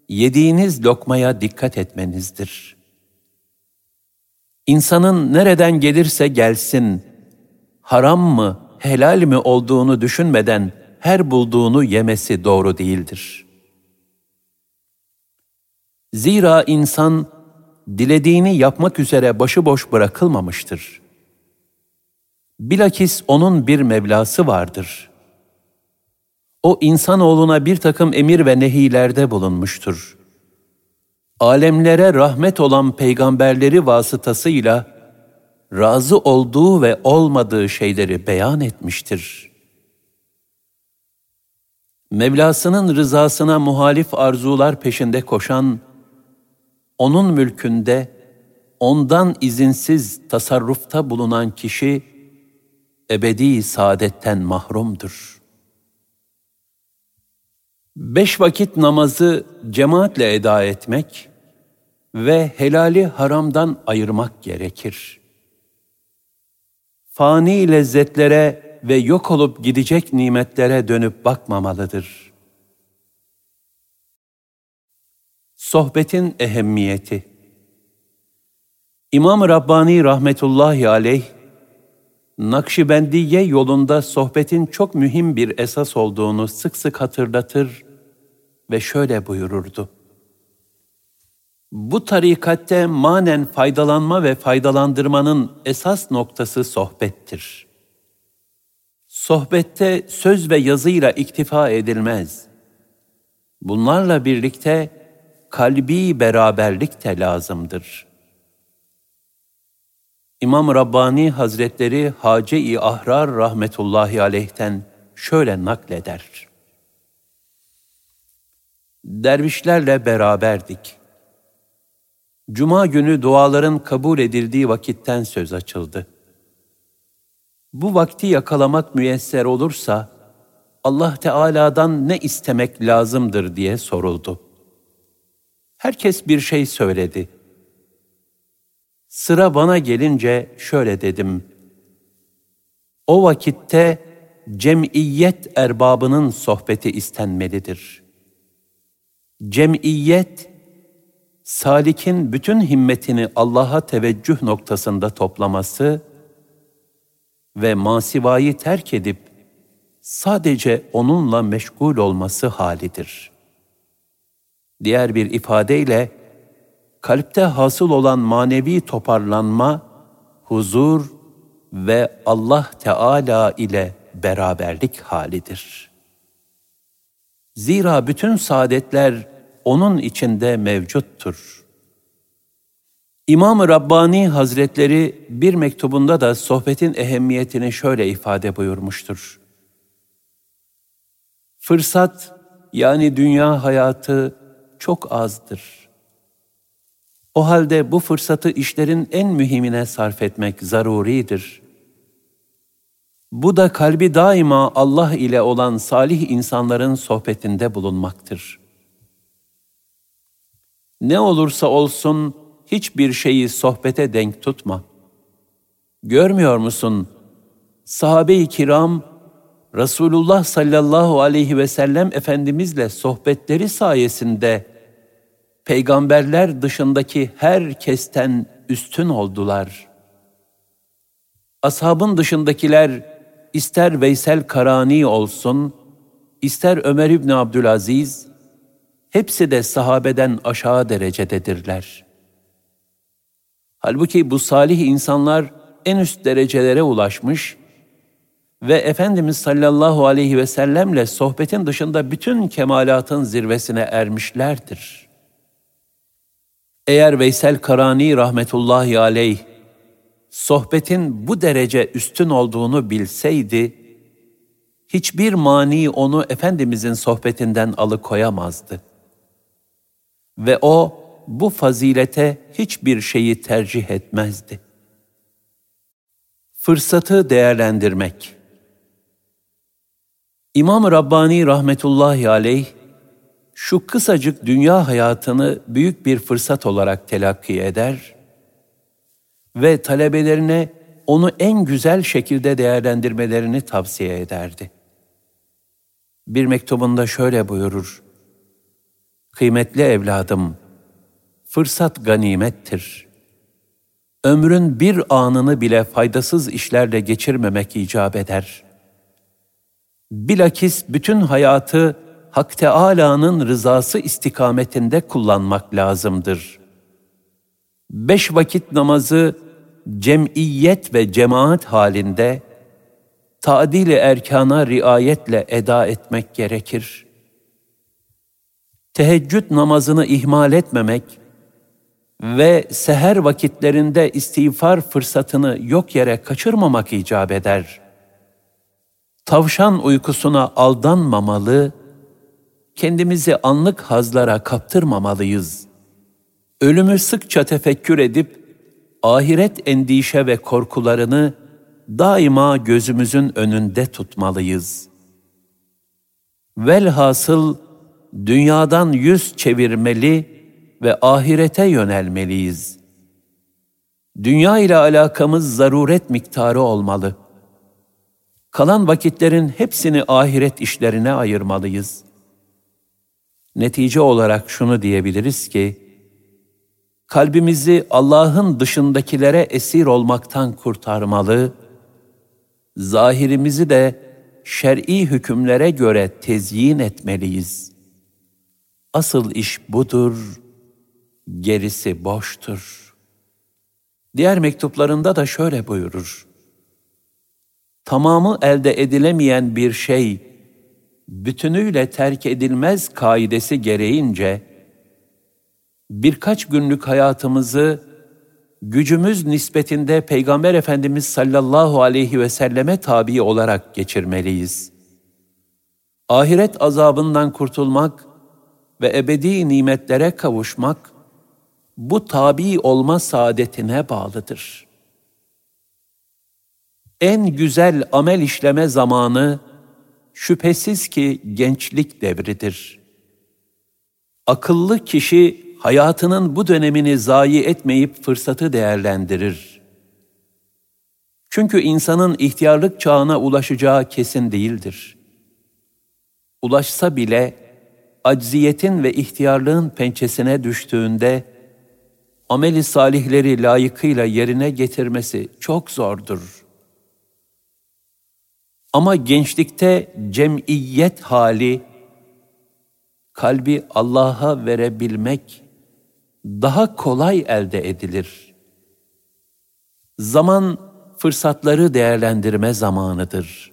S1: yediğiniz lokmaya dikkat etmenizdir. İnsanın nereden gelirse gelsin, haram mı, helal mi olduğunu düşünmeden her bulduğunu yemesi doğru değildir. Zira insan dilediğini yapmak üzere başıboş bırakılmamıştır. Bilakis onun bir Mevlası vardır. O insanoğluna bir takım emir ve nehilerde bulunmuştur. Alemlere rahmet olan peygamberleri vasıtasıyla razı olduğu ve olmadığı şeyleri beyan etmiştir. Mevlasının rızasına muhalif arzular peşinde koşan, onun mülkünde ondan izinsiz tasarrufta bulunan kişi ebedi saadetten mahrumdur. Beş vakit namazı cemaatle eda etmek ve helali haramdan ayırmak gerekir. Fani lezzetlere ve yok olup gidecek nimetlere dönüp bakmamalıdır. Sohbetin ehemmiyeti İmam Rabbani rahmetullahi aleyh Nakşibendiye yolunda sohbetin çok mühim bir esas olduğunu sık sık hatırlatır ve şöyle buyururdu. Bu tarikatte manen faydalanma ve faydalandırmanın esas noktası sohbettir. Sohbette söz ve yazıyla iktifa edilmez. Bunlarla birlikte kalbi beraberlik de lazımdır.'' İmam Rabbani Hazretleri Hace-i Ahrar rahmetullahi aleyhten şöyle nakleder. Dervişlerle beraberdik. Cuma günü duaların kabul edildiği vakitten söz açıldı. Bu vakti yakalamak müyesser olursa Allah Teala'dan ne istemek lazımdır diye soruldu. Herkes bir şey söyledi. Sıra bana gelince şöyle dedim. O vakitte cemiyet erbabının sohbeti istenmelidir. Cemiyet, salikin bütün himmetini Allah'a teveccüh noktasında toplaması ve masivayı terk edip sadece onunla meşgul olması halidir. Diğer bir ifadeyle, kalpte hasıl olan manevi toparlanma, huzur ve Allah Teala ile beraberlik halidir. Zira bütün saadetler onun içinde mevcuttur. İmam-ı Rabbani Hazretleri bir mektubunda da sohbetin ehemmiyetini şöyle ifade buyurmuştur. Fırsat yani dünya hayatı çok azdır. O halde bu fırsatı işlerin en mühimine sarf etmek zaruridir. Bu da kalbi daima Allah ile olan salih insanların sohbetinde bulunmaktır. Ne olursa olsun hiçbir şeyi sohbete denk tutma. Görmüyor musun? Sahabe-i kiram Resulullah sallallahu aleyhi ve sellem Efendimizle sohbetleri sayesinde peygamberler dışındaki herkesten üstün oldular. Ashabın dışındakiler ister Veysel Karani olsun, ister Ömer İbni Abdülaziz, hepsi de sahabeden aşağı derecededirler. Halbuki bu salih insanlar en üst derecelere ulaşmış ve Efendimiz sallallahu aleyhi ve sellemle sohbetin dışında bütün kemalatın zirvesine ermişlerdir. Eğer Veysel Karani rahmetullahi aleyh sohbetin bu derece üstün olduğunu bilseydi, hiçbir mani onu Efendimizin sohbetinden alıkoyamazdı. Ve o bu fazilete hiçbir şeyi tercih etmezdi. Fırsatı değerlendirmek İmam Rabbani rahmetullahi aleyh, şu kısacık dünya hayatını büyük bir fırsat olarak telakki eder ve talebelerine onu en güzel şekilde değerlendirmelerini tavsiye ederdi. Bir mektubunda şöyle buyurur, Kıymetli evladım, fırsat ganimettir. Ömrün bir anını bile faydasız işlerle geçirmemek icap eder. Bilakis bütün hayatı Hak Teâlâ'nın rızası istikametinde kullanmak lazımdır. Beş vakit namazı cemiyet ve cemaat halinde tadil-i erkana riayetle eda etmek gerekir. Teheccüd namazını ihmal etmemek ve seher vakitlerinde istiğfar fırsatını yok yere kaçırmamak icap eder. Tavşan uykusuna aldanmamalı, kendimizi anlık hazlara kaptırmamalıyız. Ölümü sıkça tefekkür edip, ahiret endişe ve korkularını daima gözümüzün önünde tutmalıyız. Velhasıl dünyadan yüz çevirmeli ve ahirete yönelmeliyiz. Dünya ile alakamız zaruret miktarı olmalı. Kalan vakitlerin hepsini ahiret işlerine ayırmalıyız. Netice olarak şunu diyebiliriz ki, kalbimizi Allah'ın dışındakilere esir olmaktan kurtarmalı, zahirimizi de şer'i hükümlere göre tezyin etmeliyiz. Asıl iş budur, gerisi boştur. Diğer mektuplarında da şöyle buyurur. Tamamı elde edilemeyen bir şey, bütünüyle terk edilmez kaidesi gereğince, birkaç günlük hayatımızı gücümüz nispetinde Peygamber Efendimiz sallallahu aleyhi ve selleme tabi olarak geçirmeliyiz. Ahiret azabından kurtulmak ve ebedi nimetlere kavuşmak, bu tabi olma saadetine bağlıdır. En güzel amel işleme zamanı, şüphesiz ki gençlik devridir. Akıllı kişi hayatının bu dönemini zayi etmeyip fırsatı değerlendirir. Çünkü insanın ihtiyarlık çağına ulaşacağı kesin değildir. Ulaşsa bile acziyetin ve ihtiyarlığın pençesine düştüğünde ameli salihleri layıkıyla yerine getirmesi çok zordur. Ama gençlikte cemiyet hali, kalbi Allah'a verebilmek daha kolay elde edilir. Zaman fırsatları değerlendirme zamanıdır.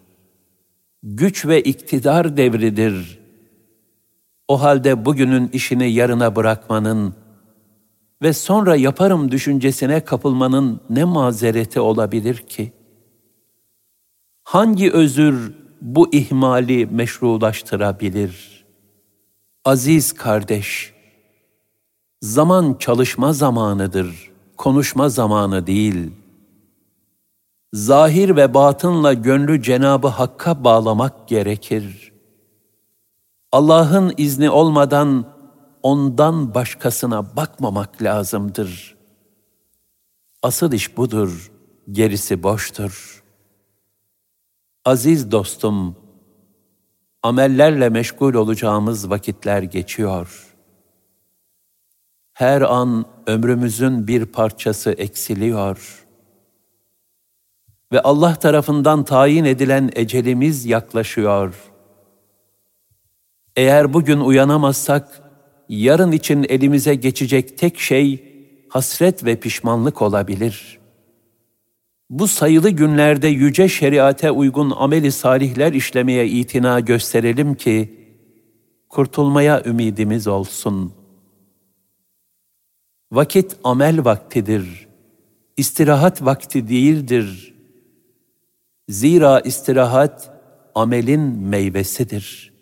S1: Güç ve iktidar devridir. O halde bugünün işini yarına bırakmanın ve sonra yaparım düşüncesine kapılmanın ne mazereti olabilir ki? Hangi özür bu ihmali meşrulaştırabilir? Aziz kardeş, zaman çalışma zamanıdır, konuşma zamanı değil. Zahir ve batınla gönlü Cenabı Hakk'a bağlamak gerekir. Allah'ın izni olmadan ondan başkasına bakmamak lazımdır. Asıl iş budur, gerisi boştur. Aziz dostum, amellerle meşgul olacağımız vakitler geçiyor. Her an ömrümüzün bir parçası eksiliyor. Ve Allah tarafından tayin edilen ecelimiz yaklaşıyor. Eğer bugün uyanamazsak, yarın için elimize geçecek tek şey hasret ve pişmanlık olabilir. Bu sayılı günlerde yüce şeriate uygun ameli salihler işlemeye itina gösterelim ki, kurtulmaya ümidimiz olsun. Vakit amel vaktidir, istirahat vakti değildir. Zira istirahat amelin meyvesidir.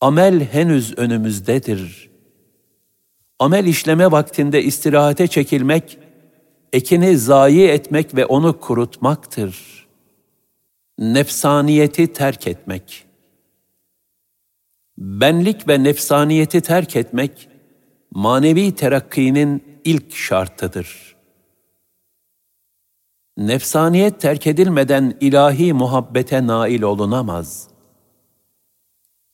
S1: Amel henüz önümüzdedir. Amel işleme vaktinde istirahate çekilmek, ekini zayi etmek ve onu kurutmaktır. Nefsaniyeti terk etmek. Benlik ve nefsaniyeti terk etmek, manevi terakkinin ilk şartıdır. Nefsaniyet terk edilmeden ilahi muhabbete nail olunamaz.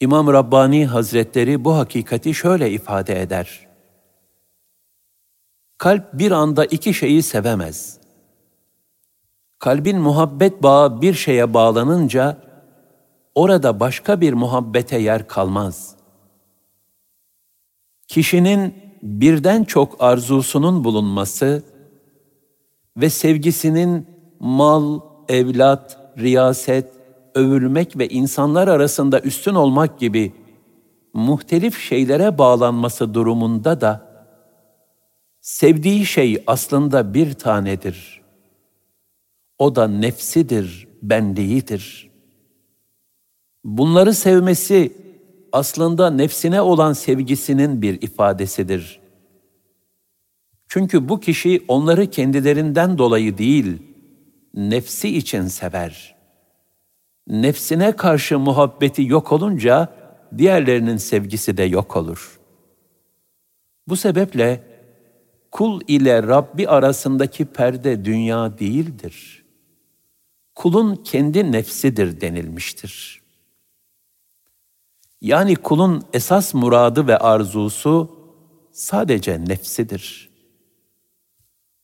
S1: İmam Rabbani Hazretleri bu hakikati şöyle ifade eder. Kalp bir anda iki şeyi sevemez. Kalbin muhabbet bağı bir şeye bağlanınca orada başka bir muhabbete yer kalmaz. Kişinin birden çok arzusunun bulunması ve sevgisinin mal, evlat, riyaset, övülmek ve insanlar arasında üstün olmak gibi muhtelif şeylere bağlanması durumunda da sevdiği şey aslında bir tanedir. O da nefsidir, benliğidir. Bunları sevmesi aslında nefsine olan sevgisinin bir ifadesidir. Çünkü bu kişi onları kendilerinden dolayı değil, nefsi için sever. Nefsine karşı muhabbeti yok olunca diğerlerinin sevgisi de yok olur. Bu sebeple kul ile Rabbi arasındaki perde dünya değildir. Kulun kendi nefsidir denilmiştir. Yani kulun esas muradı ve arzusu sadece nefsidir.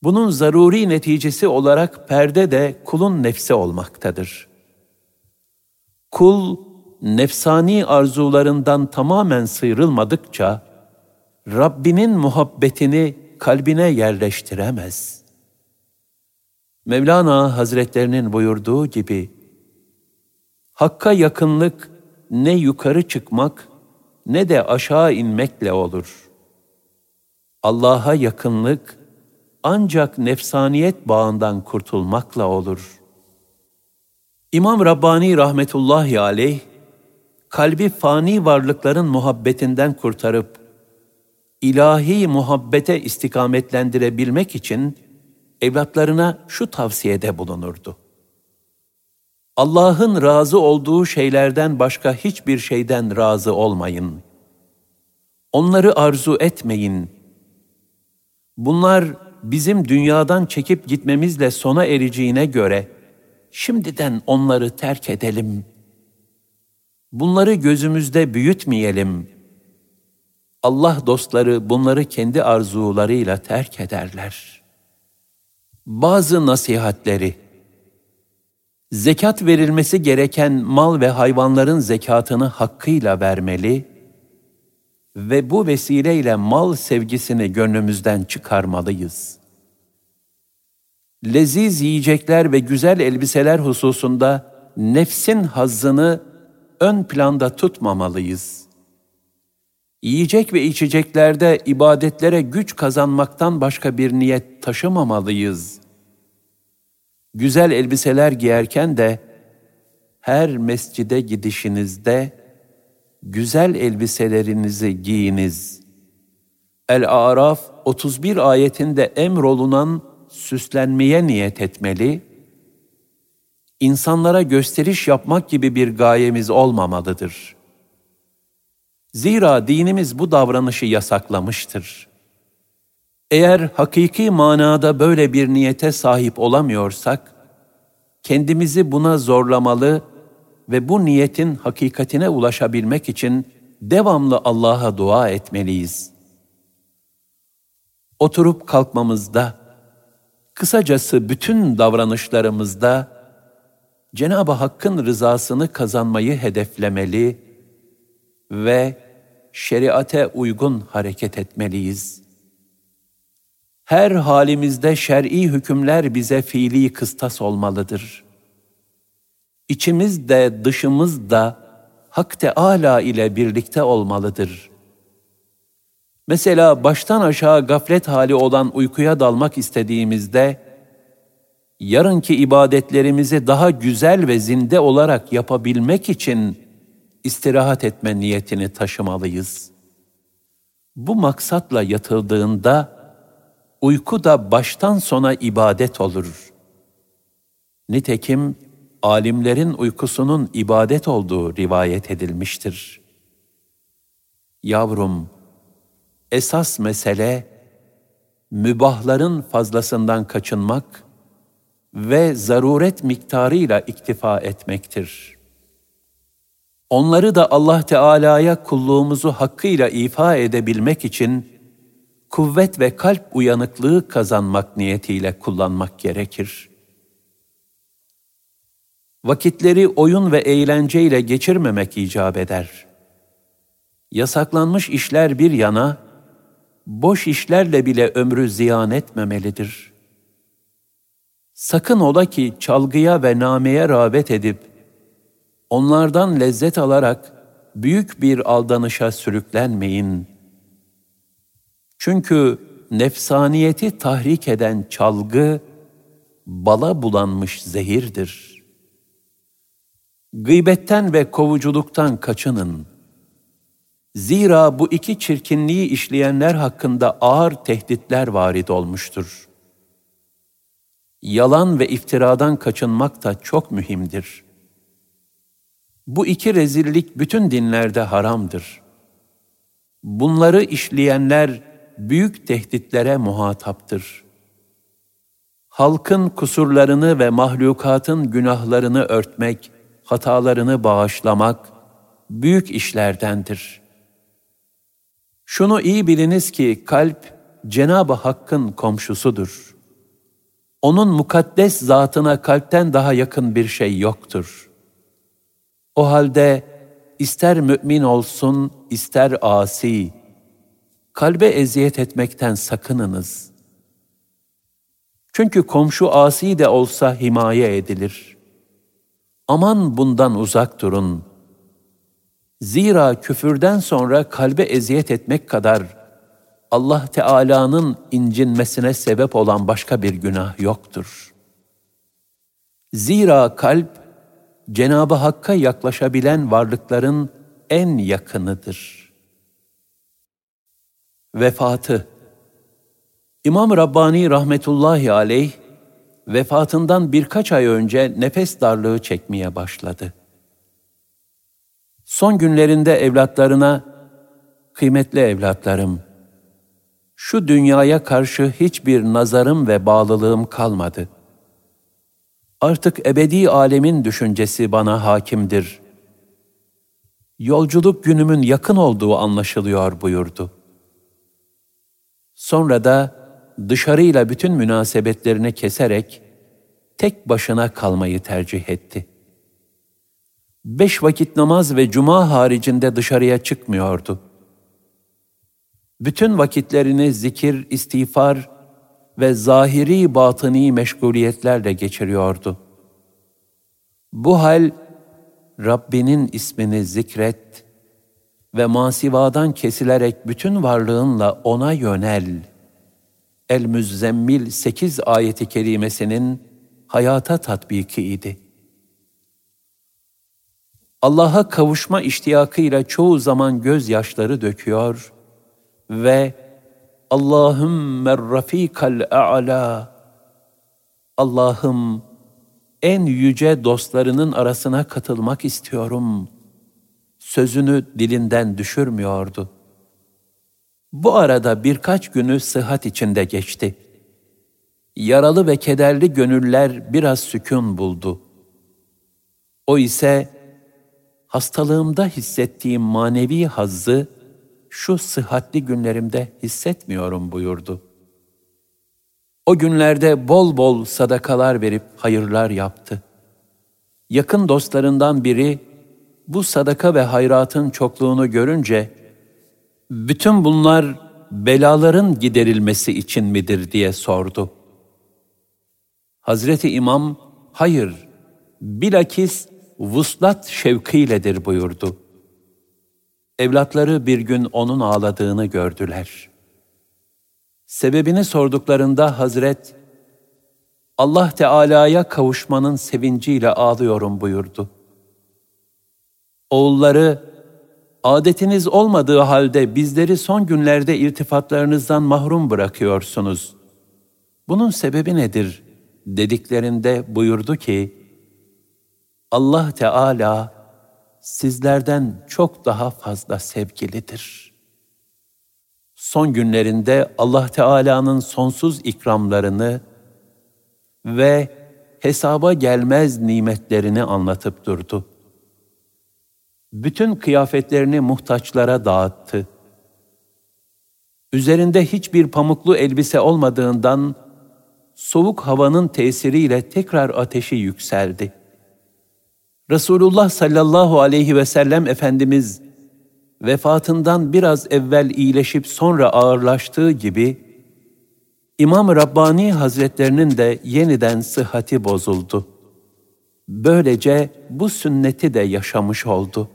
S1: Bunun zaruri neticesi olarak perde de kulun nefsi olmaktadır. Kul, nefsani arzularından tamamen sıyrılmadıkça, Rabbinin muhabbetini kalbine yerleştiremez. Mevlana Hazretlerinin buyurduğu gibi, Hakka yakınlık ne yukarı çıkmak ne de aşağı inmekle olur. Allah'a yakınlık ancak nefsaniyet bağından kurtulmakla olur. İmam Rabbani rahmetullahi aleyh, kalbi fani varlıkların muhabbetinden kurtarıp, ilahi muhabbete istikametlendirebilmek için evlatlarına şu tavsiyede bulunurdu. Allah'ın razı olduğu şeylerden başka hiçbir şeyden razı olmayın. Onları arzu etmeyin. Bunlar bizim dünyadan çekip gitmemizle sona ereceğine göre şimdiden onları terk edelim. Bunları gözümüzde büyütmeyelim. Allah dostları bunları kendi arzularıyla terk ederler. Bazı nasihatleri zekat verilmesi gereken mal ve hayvanların zekatını hakkıyla vermeli ve bu vesileyle mal sevgisini gönlümüzden çıkarmalıyız. Leziz yiyecekler ve güzel elbiseler hususunda nefsin hazzını ön planda tutmamalıyız. Yiyecek ve içeceklerde ibadetlere güç kazanmaktan başka bir niyet taşımamalıyız.'' güzel elbiseler giyerken de her mescide gidişinizde güzel elbiselerinizi giyiniz. El-Araf 31 ayetinde emrolunan süslenmeye niyet etmeli, insanlara gösteriş yapmak gibi bir gayemiz olmamalıdır. Zira dinimiz bu davranışı yasaklamıştır. Eğer hakiki manada böyle bir niyete sahip olamıyorsak, kendimizi buna zorlamalı ve bu niyetin hakikatine ulaşabilmek için devamlı Allah'a dua etmeliyiz. oturup kalkmamızda, kısacası bütün davranışlarımızda Cenab-ı Hakk'ın rızasını kazanmayı hedeflemeli ve şeriate uygun hareket etmeliyiz. Her halimizde şer'i hükümler bize fiili kıstas olmalıdır. İçimiz de dışımız da Hak Teâlâ ile birlikte olmalıdır. Mesela baştan aşağı gaflet hali olan uykuya dalmak istediğimizde, yarınki ibadetlerimizi daha güzel ve zinde olarak yapabilmek için istirahat etme niyetini taşımalıyız. Bu maksatla yatıldığında, uyku da baştan sona ibadet olur. Nitekim, alimlerin uykusunun ibadet olduğu rivayet edilmiştir. Yavrum, esas mesele mübahların fazlasından kaçınmak ve zaruret miktarıyla iktifa etmektir. Onları da Allah Teala'ya kulluğumuzu hakkıyla ifa edebilmek için kuvvet ve kalp uyanıklığı kazanmak niyetiyle kullanmak gerekir. Vakitleri oyun ve eğlenceyle geçirmemek icap eder. Yasaklanmış işler bir yana, boş işlerle bile ömrü ziyan etmemelidir. Sakın ola ki çalgıya ve nameye rağbet edip, onlardan lezzet alarak büyük bir aldanışa sürüklenmeyin. Çünkü nefsaniyeti tahrik eden çalgı, bala bulanmış zehirdir. Gıybetten ve kovuculuktan kaçının.'' Zira bu iki çirkinliği işleyenler hakkında ağır tehditler varid olmuştur. Yalan ve iftiradan kaçınmak da çok mühimdir. Bu iki rezillik bütün dinlerde haramdır. Bunları işleyenler büyük tehditlere muhataptır. Halkın kusurlarını ve mahlukatın günahlarını örtmek, hatalarını bağışlamak büyük işlerdendir.'' Şunu iyi biliniz ki kalp Cenab-ı Hakk'ın komşusudur. Onun mukaddes zatına kalpten daha yakın bir şey yoktur. O halde ister mümin olsun, ister asi, kalbe eziyet etmekten sakınınız. Çünkü komşu asi de olsa himaye edilir. Aman bundan uzak durun.'' Zira küfürden sonra kalbe eziyet etmek kadar Allah Teala'nın incinmesine sebep olan başka bir günah yoktur. Zira kalp Cenab-ı Hakk'a yaklaşabilen varlıkların en yakınıdır. Vefatı İmam Rabbani rahmetullahi aleyh vefatından birkaç ay önce nefes darlığı çekmeye başladı. Son günlerinde evlatlarına, kıymetli evlatlarım, şu dünyaya karşı hiçbir nazarım ve bağlılığım kalmadı. Artık ebedi alemin düşüncesi bana hakimdir. Yolculuk günümün yakın olduğu anlaşılıyor buyurdu. Sonra da dışarıyla bütün münasebetlerini keserek tek başına kalmayı tercih etti beş vakit namaz ve cuma haricinde dışarıya çıkmıyordu. Bütün vakitlerini zikir, istiğfar ve zahiri batıni meşguliyetlerle geçiriyordu. Bu hal Rabbinin ismini zikret ve masivadan kesilerek bütün varlığınla ona yönel. El-Müzzemmil 8 ayeti kerimesinin hayata tatbiki idi. Allah'a kavuşma iştiyakıyla çoğu zaman gözyaşları döküyor ve Allahümme rafikal a'la Allah'ım en yüce dostlarının arasına katılmak istiyorum. Sözünü dilinden düşürmüyordu. Bu arada birkaç günü sıhhat içinde geçti. Yaralı ve kederli gönüller biraz sükun buldu. O ise hastalığımda hissettiğim manevi hazzı şu sıhhatli günlerimde hissetmiyorum buyurdu. O günlerde bol bol sadakalar verip hayırlar yaptı. Yakın dostlarından biri bu sadaka ve hayratın çokluğunu görünce bütün bunlar belaların giderilmesi için midir diye sordu. Hazreti İmam, hayır, bilakis vuslat şevkiyledir buyurdu. Evlatları bir gün onun ağladığını gördüler. Sebebini sorduklarında Hazret, Allah Teala'ya kavuşmanın sevinciyle ağlıyorum buyurdu. Oğulları, adetiniz olmadığı halde bizleri son günlerde irtifatlarınızdan mahrum bırakıyorsunuz. Bunun sebebi nedir? dediklerinde buyurdu ki, Allah Teala sizlerden çok daha fazla sevgilidir. Son günlerinde Allah Teala'nın sonsuz ikramlarını ve hesaba gelmez nimetlerini anlatıp durdu. Bütün kıyafetlerini muhtaçlara dağıttı. Üzerinde hiçbir pamuklu elbise olmadığından soğuk havanın tesiriyle tekrar ateşi yükseldi. Resulullah sallallahu aleyhi ve sellem Efendimiz vefatından biraz evvel iyileşip sonra ağırlaştığı gibi İmam Rabbani Hazretlerinin de yeniden sıhhati bozuldu. Böylece bu sünneti de yaşamış oldu.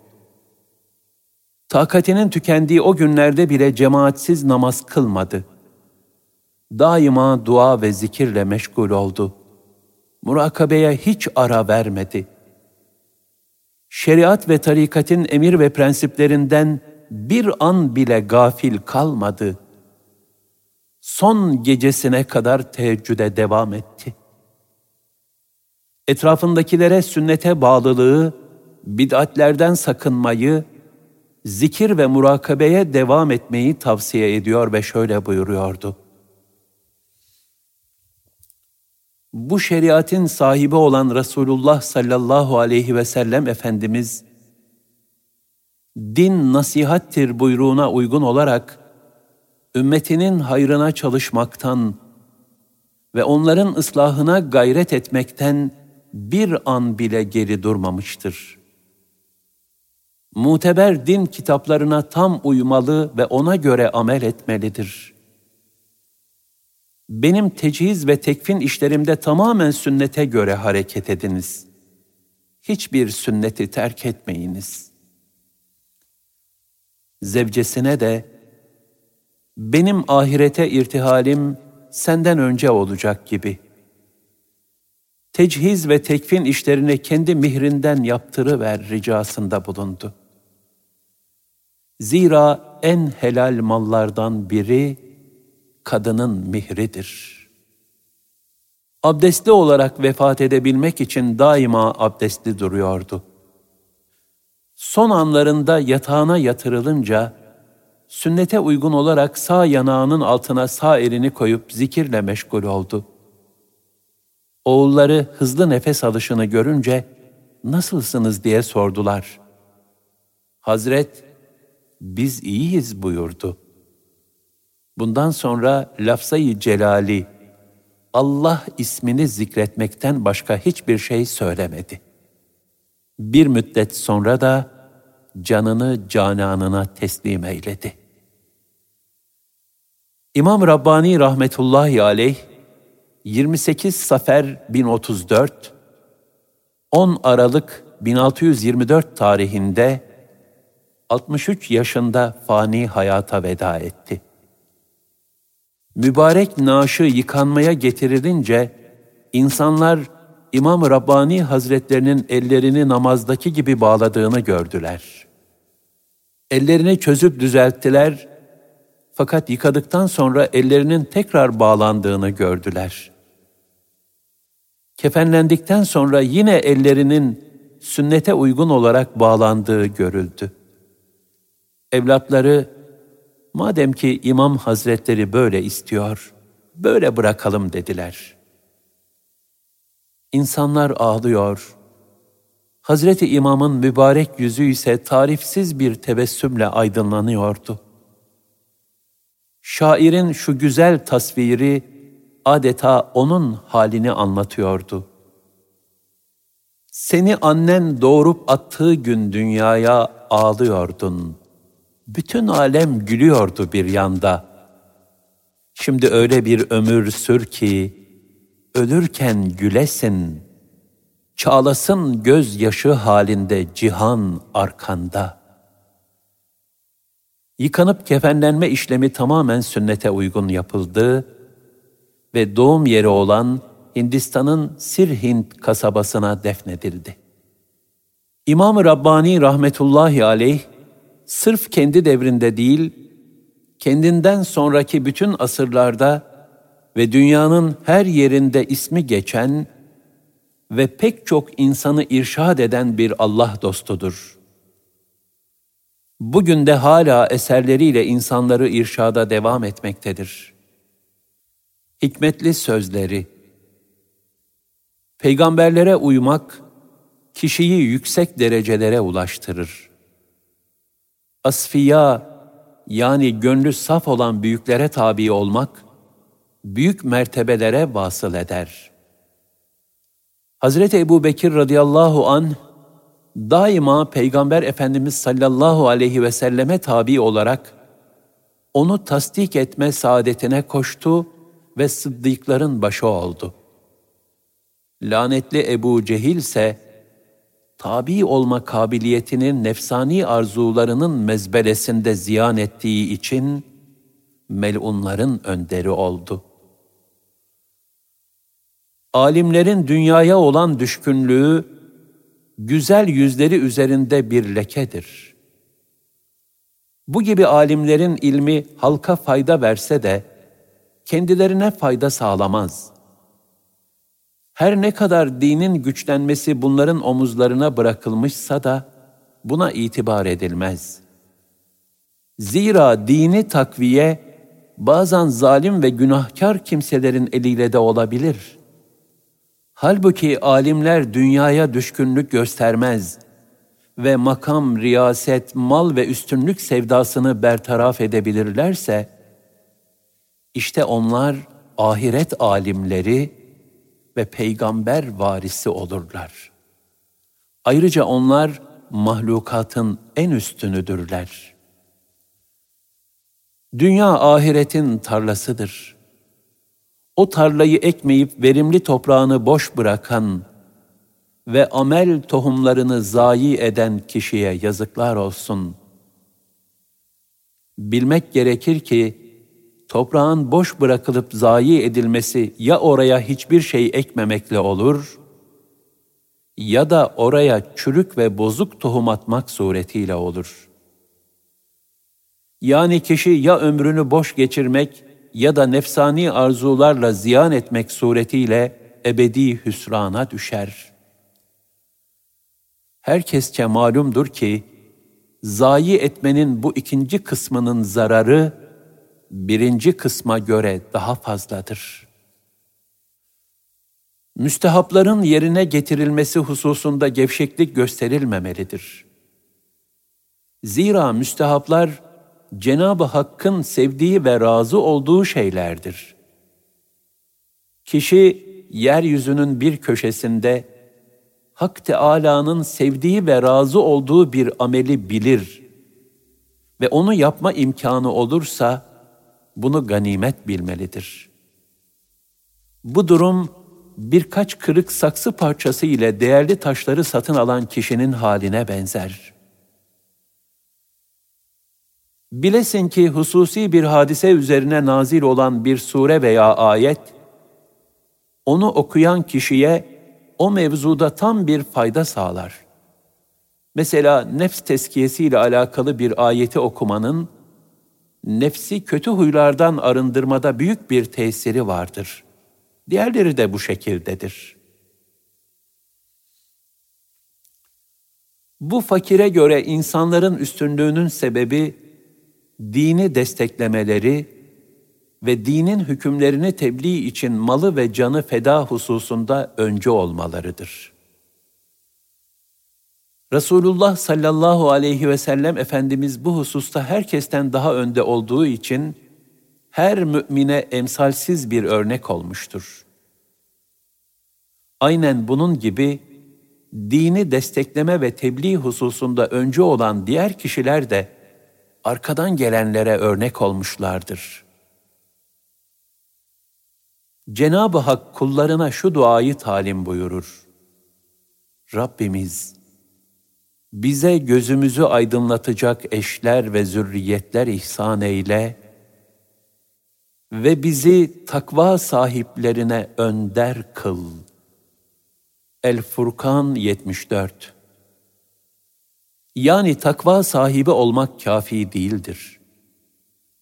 S1: Takatinin tükendiği o günlerde bile cemaatsiz namaz kılmadı. Daima dua ve zikirle meşgul oldu. Murakabeye hiç ara vermedi. Şeriat ve tarikatin emir ve prensiplerinden bir an bile gafil kalmadı.'' son gecesine kadar teheccüde devam etti. Etrafındakilere sünnete bağlılığı, bid'atlerden sakınmayı, zikir ve murakabeye devam etmeyi tavsiye ediyor ve şöyle buyuruyordu. Bu şeriatin sahibi olan Resulullah sallallahu aleyhi ve sellem Efendimiz, din nasihattir buyruğuna uygun olarak, ümmetinin hayrına çalışmaktan ve onların ıslahına gayret etmekten bir an bile geri durmamıştır. Muteber din kitaplarına tam uymalı ve ona göre amel etmelidir. Benim tecihiz ve tekfin işlerimde tamamen sünnete göre hareket ediniz. Hiçbir sünneti terk etmeyiniz. Zevcesine de benim ahirete irtihalim senden önce olacak gibi. Tecihiz ve tekfin işlerini kendi mihrinden yaptırıver ricasında bulundu. Zira en helal mallardan biri kadının mihridir. Abdestli olarak vefat edebilmek için daima abdestli duruyordu. Son anlarında yatağına yatırılınca sünnete uygun olarak sağ yanağının altına sağ elini koyup zikirle meşgul oldu. Oğulları hızlı nefes alışını görünce nasılsınız diye sordular. Hazret, biz iyiyiz buyurdu. Bundan sonra lafzayı celali, Allah ismini zikretmekten başka hiçbir şey söylemedi. Bir müddet sonra da canını cananına teslim eyledi. İmam Rabbani rahmetullahi aleyh 28 Safer 1034 10 Aralık 1624 tarihinde 63 yaşında fani hayata veda etti. Mübarek naaşı yıkanmaya getirilince insanlar İmam Rabbani Hazretlerinin ellerini namazdaki gibi bağladığını gördüler. Ellerini çözüp düzelttiler fakat yıkadıktan sonra ellerinin tekrar bağlandığını gördüler. Kefenlendikten sonra yine ellerinin sünnete uygun olarak bağlandığı görüldü. Evlatları, madem ki İmam Hazretleri böyle istiyor, böyle bırakalım dediler. İnsanlar ağlıyor, Hazreti İmam'ın mübarek yüzü ise tarifsiz bir tebessümle aydınlanıyordu. Şairin şu güzel tasviri adeta onun halini anlatıyordu. Seni annen doğurup attığı gün dünyaya ağlıyordun. Bütün alem gülüyordu bir yanda. Şimdi öyle bir ömür sür ki, ölürken gülesin, çağlasın gözyaşı halinde cihan arkanda. Yıkanıp kefenlenme işlemi tamamen sünnete uygun yapıldı ve doğum yeri olan Hindistan'ın Sirhind kasabasına defnedildi. İmam-ı Rabbani rahmetullahi aleyh, sırf kendi devrinde değil, kendinden sonraki bütün asırlarda ve dünyanın her yerinde ismi geçen ve pek çok insanı irşad eden bir Allah dostudur. Bugün de hala eserleriyle insanları irşada devam etmektedir. Hikmetli sözleri Peygamberlere uymak, kişiyi yüksek derecelere ulaştırır. Asfiya, yani gönlü saf olan büyüklere tabi olmak, büyük mertebelere vasıl eder. Hazreti Ebu Bekir radıyallahu an daima Peygamber Efendimiz sallallahu aleyhi ve selleme tabi olarak onu tasdik etme saadetine koştu ve sıddıkların başı oldu. Lanetli Ebu Cehil ise tabi olma kabiliyetinin nefsani arzularının mezbelesinde ziyan ettiği için melunların önderi oldu. Alimlerin dünyaya olan düşkünlüğü, güzel yüzleri üzerinde bir lekedir. Bu gibi alimlerin ilmi halka fayda verse de, kendilerine fayda sağlamaz. Her ne kadar dinin güçlenmesi bunların omuzlarına bırakılmışsa da, buna itibar edilmez. Zira dini takviye, bazen zalim ve günahkar kimselerin eliyle de olabilir.'' Halbuki alimler dünyaya düşkünlük göstermez ve makam, riyaset, mal ve üstünlük sevdasını bertaraf edebilirlerse, işte onlar ahiret alimleri ve peygamber varisi olurlar. Ayrıca onlar mahlukatın en üstünüdürler. Dünya ahiretin tarlasıdır.'' o tarlayı ekmeyip verimli toprağını boş bırakan ve amel tohumlarını zayi eden kişiye yazıklar olsun. Bilmek gerekir ki, toprağın boş bırakılıp zayi edilmesi ya oraya hiçbir şey ekmemekle olur, ya da oraya çürük ve bozuk tohum atmak suretiyle olur. Yani kişi ya ömrünü boş geçirmek ya da nefsani arzularla ziyan etmek suretiyle ebedi hüsrana düşer. Herkesçe malumdur ki, zayi etmenin bu ikinci kısmının zararı, birinci kısma göre daha fazladır. Müstehapların yerine getirilmesi hususunda gevşeklik gösterilmemelidir. Zira müstehaplar, Cenab-ı Hakk'ın sevdiği ve razı olduğu şeylerdir. Kişi yeryüzünün bir köşesinde Hak Teâlâ'nın sevdiği ve razı olduğu bir ameli bilir ve onu yapma imkanı olursa bunu ganimet bilmelidir. Bu durum birkaç kırık saksı parçası ile değerli taşları satın alan kişinin haline benzer.'' Bilesin ki hususi bir hadise üzerine nazil olan bir sure veya ayet, onu okuyan kişiye o mevzuda tam bir fayda sağlar. Mesela nefs teskiyesiyle alakalı bir ayeti okumanın, nefsi kötü huylardan arındırmada büyük bir tesiri vardır. Diğerleri de bu şekildedir. Bu fakire göre insanların üstünlüğünün sebebi, dini desteklemeleri ve dinin hükümlerini tebliğ için malı ve canı feda hususunda önce olmalarıdır. Resulullah sallallahu aleyhi ve sellem Efendimiz bu hususta herkesten daha önde olduğu için her mümine emsalsiz bir örnek olmuştur. Aynen bunun gibi dini destekleme ve tebliğ hususunda öncü olan diğer kişiler de arkadan gelenlere örnek olmuşlardır. Cenab-ı Hak kullarına şu duayı talim buyurur. Rabbimiz, bize gözümüzü aydınlatacak eşler ve zürriyetler ihsan eyle ve bizi takva sahiplerine önder kıl. El-Furkan 74 Yani takva sahibi olmak kafi değildir.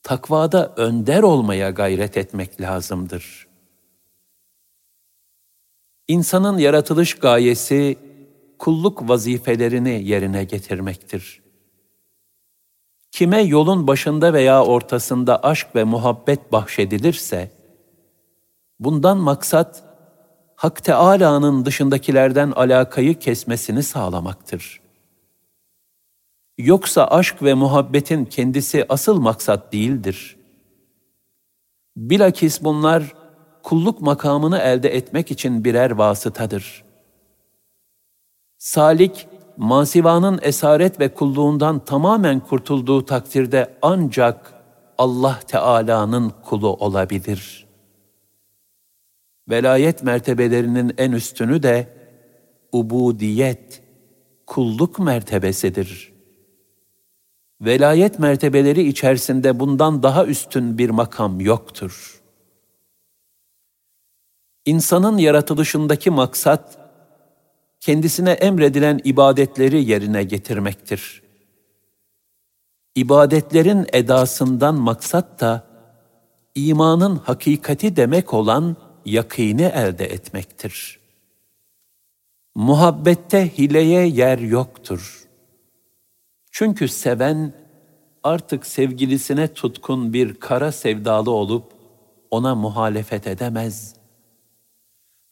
S1: Takvada önder olmaya gayret etmek lazımdır. İnsanın yaratılış gayesi kulluk vazifelerini yerine getirmektir. Kime yolun başında veya ortasında aşk ve muhabbet bahşedilirse, bundan maksat Hak Teâlâ'nın dışındakilerden alakayı kesmesini sağlamaktır. Yoksa aşk ve muhabbetin kendisi asıl maksat değildir. Bilakis bunlar kulluk makamını elde etmek için birer vasıtadır. Salik, masivanın esaret ve kulluğundan tamamen kurtulduğu takdirde ancak Allah Teala'nın kulu olabilir. Velayet mertebelerinin en üstünü de ubudiyet, kulluk mertebesidir. Velayet mertebeleri içerisinde bundan daha üstün bir makam yoktur. İnsanın yaratılışındaki maksat, kendisine emredilen ibadetleri yerine getirmektir. İbadetlerin edasından maksat da imanın hakikati demek olan yakini elde etmektir. Muhabbette hileye yer yoktur. Çünkü seven artık sevgilisine tutkun bir kara sevdalı olup ona muhalefet edemez.''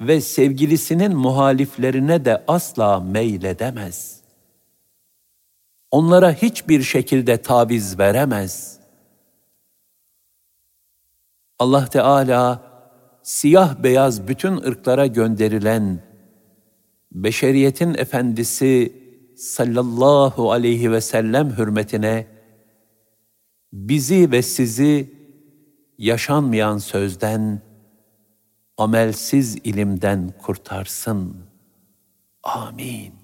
S1: Ve sevgilisinin muhaliflerine de asla meyledemez. Onlara hiçbir şekilde taviz veremez. Allah Teala siyah beyaz bütün ırklara gönderilen beşeriyetin efendisi sallallahu aleyhi ve sellem hürmetine bizi ve sizi yaşanmayan sözden amelsiz ilimden kurtarsın. Amin.